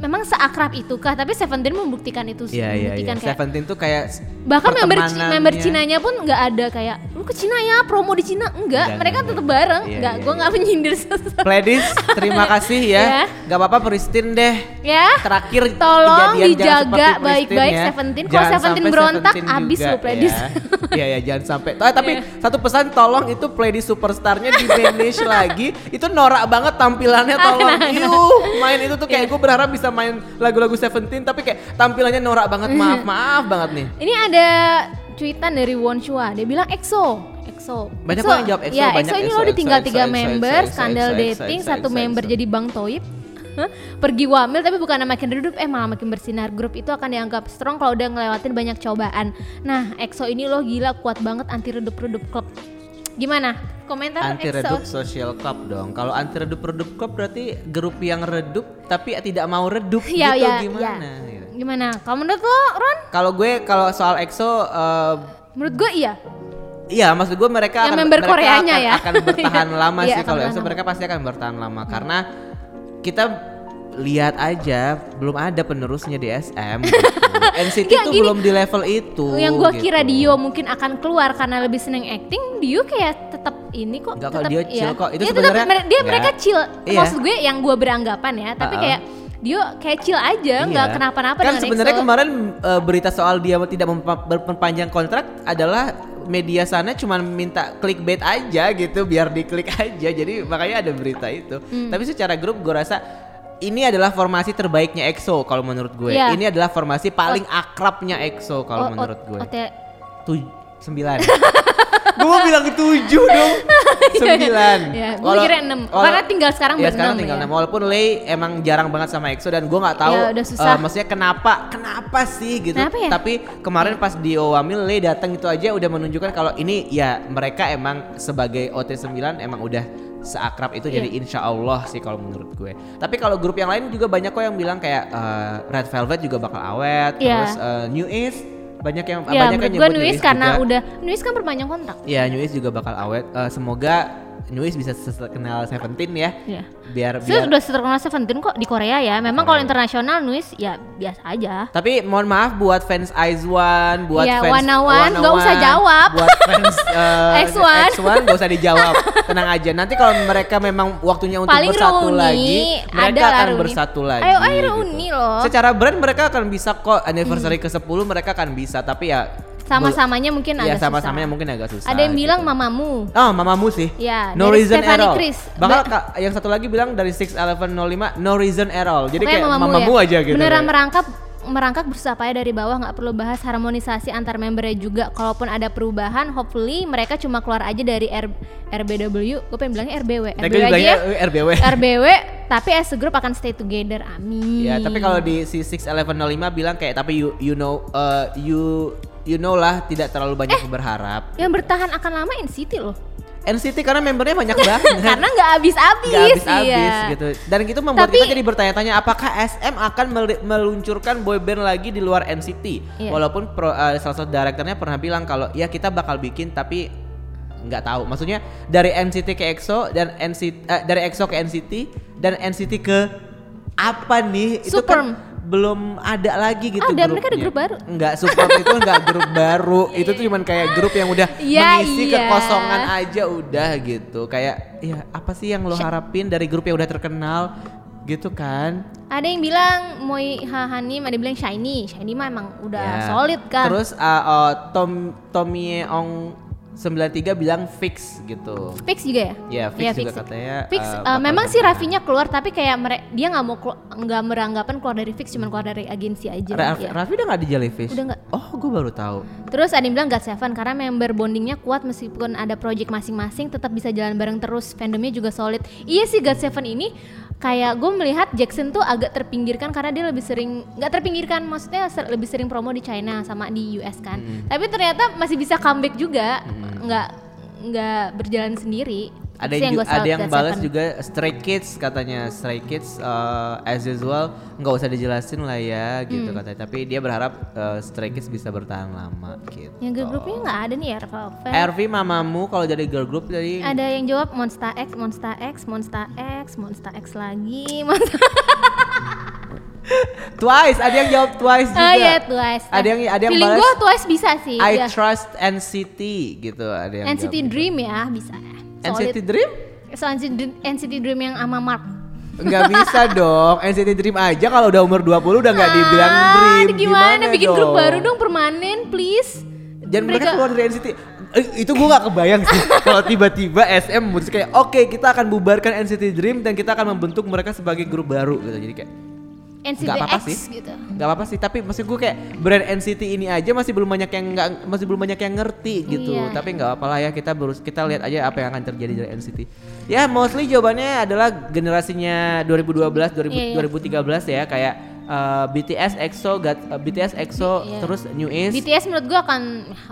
memang seakrab itukah tapi Seventeen membuktikan itu sih Iya iya membuktikan kayak Seventeen tuh kayak bahkan member member Cinanya pun nggak ada kayak lu ke Cina ya promo di Cina enggak Enggak, mereka enggak, tetap bareng Iya, enggak iya, gue iya. nggak menyindir sesuatu Pledis, terima kasih ya. Ya. Gak apa-apa Pristin deh. ya Terakhir Tolong dijaga baik-baik ya. Seventeen. Kalau Seventeen berontak, abis lu, Pledis. ya. Iya ya jangan sampai. Oh, tapi Iya. satu pesan tolong itu Pledis superstarnya di manage lagi. Itu norak banget tampilannya tolong. Yuh, main itu tuh kayak Iya. gue berharap bisa main lagu-lagu Seventeen tapi kayak tampilannya norak banget. Maaf, maaf banget nih. ini ada cuitan dari Won Chua. Dia bilang EXO. EXO. Banyak EXO. yang jawab EXO, ya banyak EXO ini lo ditinggal tiga member skandal dating satu member jadi Bang Toib. Pergi wamil tapi bukan makin redup eh malah makin bersinar. Grup itu akan dianggap strong kalau udah ngelewatin banyak cobaan. Nah EXO ini loh gila kuat banget anti redup redup klub gimana komentar Anti EXO redup social club dong. Kalau anti redup redup club berarti grup yang redup tapi tidak mau redup ya gitu ya gimana? ya. gitu. gimana kalau menurut lo Ron Kalau gue kalau soal EXO eh, menurut gue iya Iya, maksud gue mereka Yang akan member mereka Koreanya akan, ya. akan bertahan lama Iya, sih kalau EXO mereka pasti akan bertahan lama karena kita lihat aja belum ada penerusnya di SM gitu. NCT Nggak, tuh gini, belum di level itu. yang gua gitu. kira Dio mungkin akan keluar karena lebih seneng acting Dio kayak tetap ini kok Enggak kok, tetap Dio chill kok. Itu Iya, tetap sebenarnya dia enggak. mereka chill Iya. maksud gue yang gua beranggapan ya tapi Ha-ha. kayak Dio kayak chill aja nggak Iya. kenapa-napa Kan sebenarnya kemarin eh, berita soal dia tidak berperpanjang kontrak adalah media sana cuma minta clickbait aja gitu biar diklik aja. Jadi makanya ada berita itu. Hmm. Tapi secara grup gue rasa ini adalah formasi terbaiknya EXO kalau menurut gue. Iya. Ini adalah formasi paling akrabnya EXO kalau O- o- menurut gue. OT- Tuj sembilan. gue mau bilang tujuh dong. Sembilan. Ya, gue kira enam. Karena tinggal sekarang Iya sekarang tinggal ya. enam. Walaupun Lay emang jarang banget sama EXO dan gue nggak tahu. Ya, udah susah. eh, maksudnya kenapa? Kenapa sih gitu? Kenapa ya? Tapi kemarin pas di Owamil Lay datang itu aja udah menunjukkan kalau ini ya mereka emang sebagai OT9 emang udah seakrab itu jadi Iya. insya Allah sih kalau menurut gue. Tapi kalau grup yang lain juga banyak kok yang bilang kayak eh, Red Velvet juga bakal awet, Iya. terus eh, New East banyak yang ya banyak yang gue Nuis East karena juga. udah Nuis kan perpanjang kontrak Ya New East juga bakal awet. Eh, semoga New East bisa terkenal Seventeen ya. Iya. Biar Saya biar udah terkenal Seventeen kok di Korea ya. Memang kalau internasional Nuis ya biasa aja. Tapi mohon maaf buat fans Aizwan, buat Iya, fans Wanawan, nggak usah jawab. Buat fans eh, X1. X1 nggak usah dijawab. Tenang aja. Nanti kalau mereka memang waktunya untuk Paling bersatu reuni, lagi, mereka akan reuni. bersatu lagi. Ayo, ayo gitu. reuni loh. Hmm. Secara brand mereka akan bisa kok anniversary ke-10 mereka akan bisa, tapi ya Sama-samanya mungkin Iya, agak sama-samanya susah. mungkin agak susah. Ada yang bilang gitu. mamamu. Oh, mamamu sih. Ya, no dari reason at Stephanie all. Chris. Bahkan Ba- Kak, yang satu lagi bilang dari 61105 no reason at all. Jadi Pokoknya kayak mamamu, ya. aja gitu. Beneran merangkap merangkak berusaha payah dari bawah nggak perlu bahas harmonisasi antar membernya juga kalaupun ada perubahan hopefully mereka cuma keluar aja dari R, RBW gue pengen bilangnya RBW RBW aja ya RBW. RBW tapi as a group akan stay together amin Ya, tapi kalau di si 61105 bilang kayak tapi you you know uh, you you know lah tidak terlalu banyak Eh. berharap. yang bertahan akan lama NCT loh NCT karena membernya banyak banget. karena nggak habis-habis Nggak habis-habis iya. gitu. Dan itu membuat Tapi- kita jadi bertanya-tanya apakah SM akan mel- meluncurkan boyband lagi di luar NCT. Iya. Walaupun pro, uh, salah satu direkturnya pernah bilang kalau ya kita bakal bikin tapi nggak tahu. Maksudnya dari NCT ke EXO dan NCT eh, dari EXO ke NCT dan NCT ke apa nih? Itu kan belum ada lagi gitu Ada, mereka ada grupnya. grup baru. Enggak, Superm itu enggak grup baru. Itu tuh cuman kayak grup yang udah Iya, mengisi iya. kekosongan aja udah gitu. Kayak ya apa sih yang lo harapin dari grup yang udah terkenal gitu kan? ada yang bilang Moi Hahanim ada yang bilang Shiny Shiny mah emang udah Ya. solid kan Terus uh, oh, Tom Tommy Ong 93 bilang fix gitu. Fix juga ya? Ya, fix Iya, juga katanya. Fix, uh, uh, memang sih. Raffinya keluar tapi kayak mere- dia nggak mau nggak beranggapan keluar dari Fix cuma keluar dari agensi aja. Raffi, ya. Raffi udah gak di Jellyfish? Udah nggak. Oh, gue baru tahu. Terus ada yang bilang God Seven karena member bondingnya kuat meskipun ada project masing-masing tetap bisa jalan bareng terus fandomnya juga solid. Iya sih God Seven ini kayak gue melihat Jackson tuh agak terpinggirkan karena dia lebih sering nggak terpinggirkan maksudnya ser- lebih sering promo di China sama di US kan. Tapi ternyata masih bisa comeback juga nggak nggak berjalan sendiri. Ada yang, ju- ada yang balas juga Stray Kids katanya Stray Kids uh, as usual nggak usah dijelasin lah ya gitu Hmm. katanya. Tapi dia berharap uh, Stray Kids bisa bertahan lama gitu. Yang girl groupnya nggak ada nih ya Velvet. RV mamamu kalau jadi girl group jadi Ada yang jawab Monster X, Monster X, Monster X, Monster X lagi, Monster Twice, ada yang jawab Twice juga. Oh iya Twice. Ada yang ada yang Feeling balas gue Twice bisa sih. I ya. trust NCT gitu ada yang NCT jawab. Dream ya bisa. NCT Dream? NCT, NCT Dream yang sama Mark. Nggak bisa dong. NCT Dream aja kalau udah umur 20 udah nggak dibilang Ah, Dream. Gimana, bikin grup dong? baru dong permanen please. Dan mereka, Mereka- keluar dari NCT. Eh, itu gue gak kebayang sih kalau tiba-tiba SM memutuskan kayak oke kita akan bubarkan NCT Dream dan kita akan membentuk mereka sebagai grup baru gitu. Jadi kayak NCT nggak apa-apa X sih. gitu. nggak apa-apa sih. Tapi maksud gue kayak brand NCT ini aja masih belum banyak yang nggak masih belum banyak yang ngerti gitu. Iya. Tapi nggak apa-apa lah ya kita berus kita lihat aja apa yang akan terjadi dari NCT. Ya mostly jawabannya adalah generasinya 2012 2000, Iya, iya. 2013 ya kayak uh, BTS EXO, uh, BTS EXO, Iya. terus New East. BTS menurut gue akan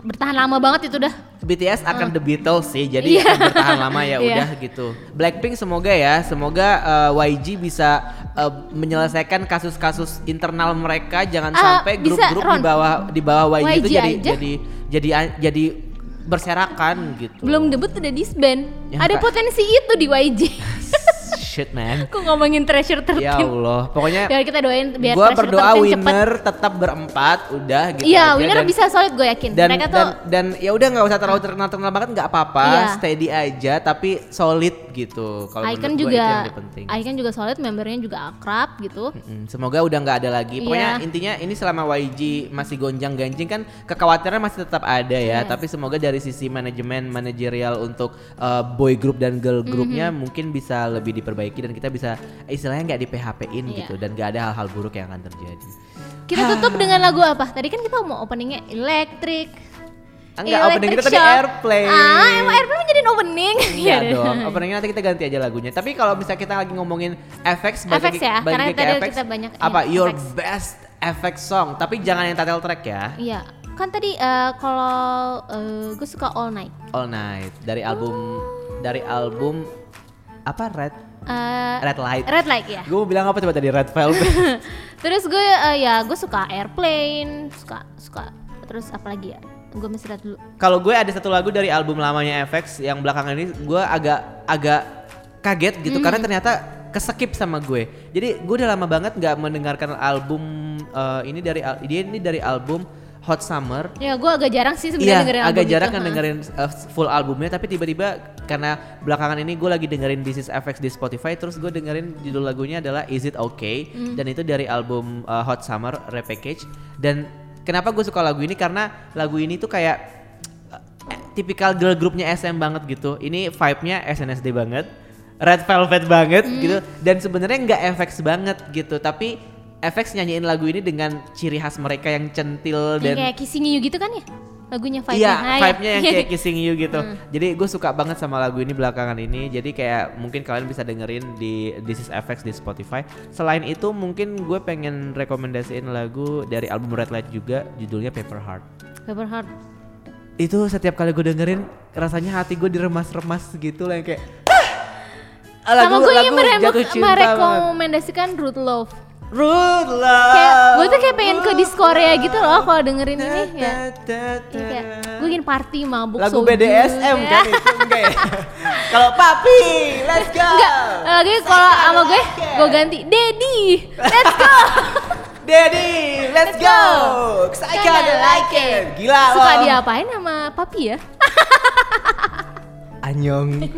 bertahan lama banget itu dah. BTS akan The Beatles sih, jadi Iya. akan bertahan lama ya Iya. udah gitu. Blackpink semoga ya, semoga uh, YG bisa uh, menyelesaikan kasus-kasus internal mereka, jangan Ah, sampai grup-grup di bawah di bawah YG, itu YG jadi aja. jadi jadi jadi berserakan gitu. Belum debut udah disband. Ya, Ada potensi itu di YG. Shit man. Kok ngomongin treasure terpin? Ya Allah, pokoknya Biar kita doain biar gua treasure berdoa 13 cepet. winner tetap berempat udah gitu Iya, winner Dan- bisa solid gue yakin. dan Mereka dan, tuh dan ya udah nggak usah terlalu terkenal terkenal banget nggak apa-apa Iya. steady aja tapi solid gitu kalau Icon itu juga penting Icon juga solid, membernya juga akrab gitu. Mm, semoga udah nggak ada lagi pokoknya Iya. intinya ini selama YG masih gonjang ganjing kan kekhawatiran masih tetap ada ya Yes. tapi semoga dari sisi manajemen manajerial untuk uh, boy group dan girl groupnya mungkin bisa lebih diperbaiki dan kita bisa istilahnya nggak di PHP-in Iya. gitu dan nggak ada hal-hal buruk yang akan terjadi Kita tutup dengan lagu apa? Tadi kan kita mau openingnya Electric. Enggak, opening kita Electric tadi. Airplane. Ah, emang Airplane jadi opening. Iya deh. dong. Openingnya nanti kita ganti aja lagunya. Tapi kalau misalnya kita lagi ngomongin FX, FX ya, karena tadi FX, kita banyak apa ini, your FX. best FX song. Tapi jangan yang title track ya. Iya, kan tadi eh, kalau gue suka All Night. All Night dari album dari album apa Red Eh, Red Light. Red Light ya. Gue mau bilang apa coba tadi Red Velvet. Terus gue eh, ya gue suka Airplane, suka suka terus apa lagi ya? Gue mesti lihat dulu. kalau gue ada satu lagu dari album lamanya FX yang belakangan ini gue agak agak kaget gitu Hmm. karena ternyata keskip sama gue. Jadi gue udah lama banget nggak mendengarkan album eh, ini dari al- dia ini dari album Hot Summer Ya gue agak jarang sih sebenarnya dengerin agak jarang kan dengerin uh, full albumnya, tapi tiba-tiba karena belakangan ini gue lagi dengerin This Is FX di Spotify, terus gue dengerin judul lagunya adalah Is It Okay, Hmm. dan itu dari album uh, Hot Summer Repackage. Dan kenapa gue suka lagu ini karena lagu ini tuh kayak uh, tipikal girl groupnya SM banget gitu. Ini vibe-nya SNSD banget, Red Velvet banget Hmm. gitu, dan sebenarnya nggak FX banget gitu, tapi FX nyanyiin lagu ini dengan ciri khas mereka yang centil dan kayak Kissing You gitu kan ya? Lagunya vibe Iya, vibe-nya yang kayak Kissing You gitu. Jadi gue suka banget sama lagu ini belakangan ini. Jadi kayak mungkin kalian bisa dengerin di This Is FX di Spotify. Selain itu mungkin gue pengen rekomendasiin lagu dari album Red Light juga, judulnya Paper Heart. Paper Heart. Itu setiap kali gue dengerin, rasanya hati gue diremas-remas gitu lah yang kayak. "Ah, Sama gue yang jatuh cinta merekomendasikan Root Love. Rude love. Kayak gue tuh kayak pengen ke dis Korea gitu loh kalau dengerin ini ya. Iya, kayak gue ingin party mabuk Lagu soju. BDSM Ya. kan itu enggak ya? Kalau papi, let's go. Enggak, lagi kalau sama gue, gue ganti Daddy, let's go. Daddy, let's go. 'Cause I kinda like it. Gila lo. Suka diapain sama papi ya? Anyong.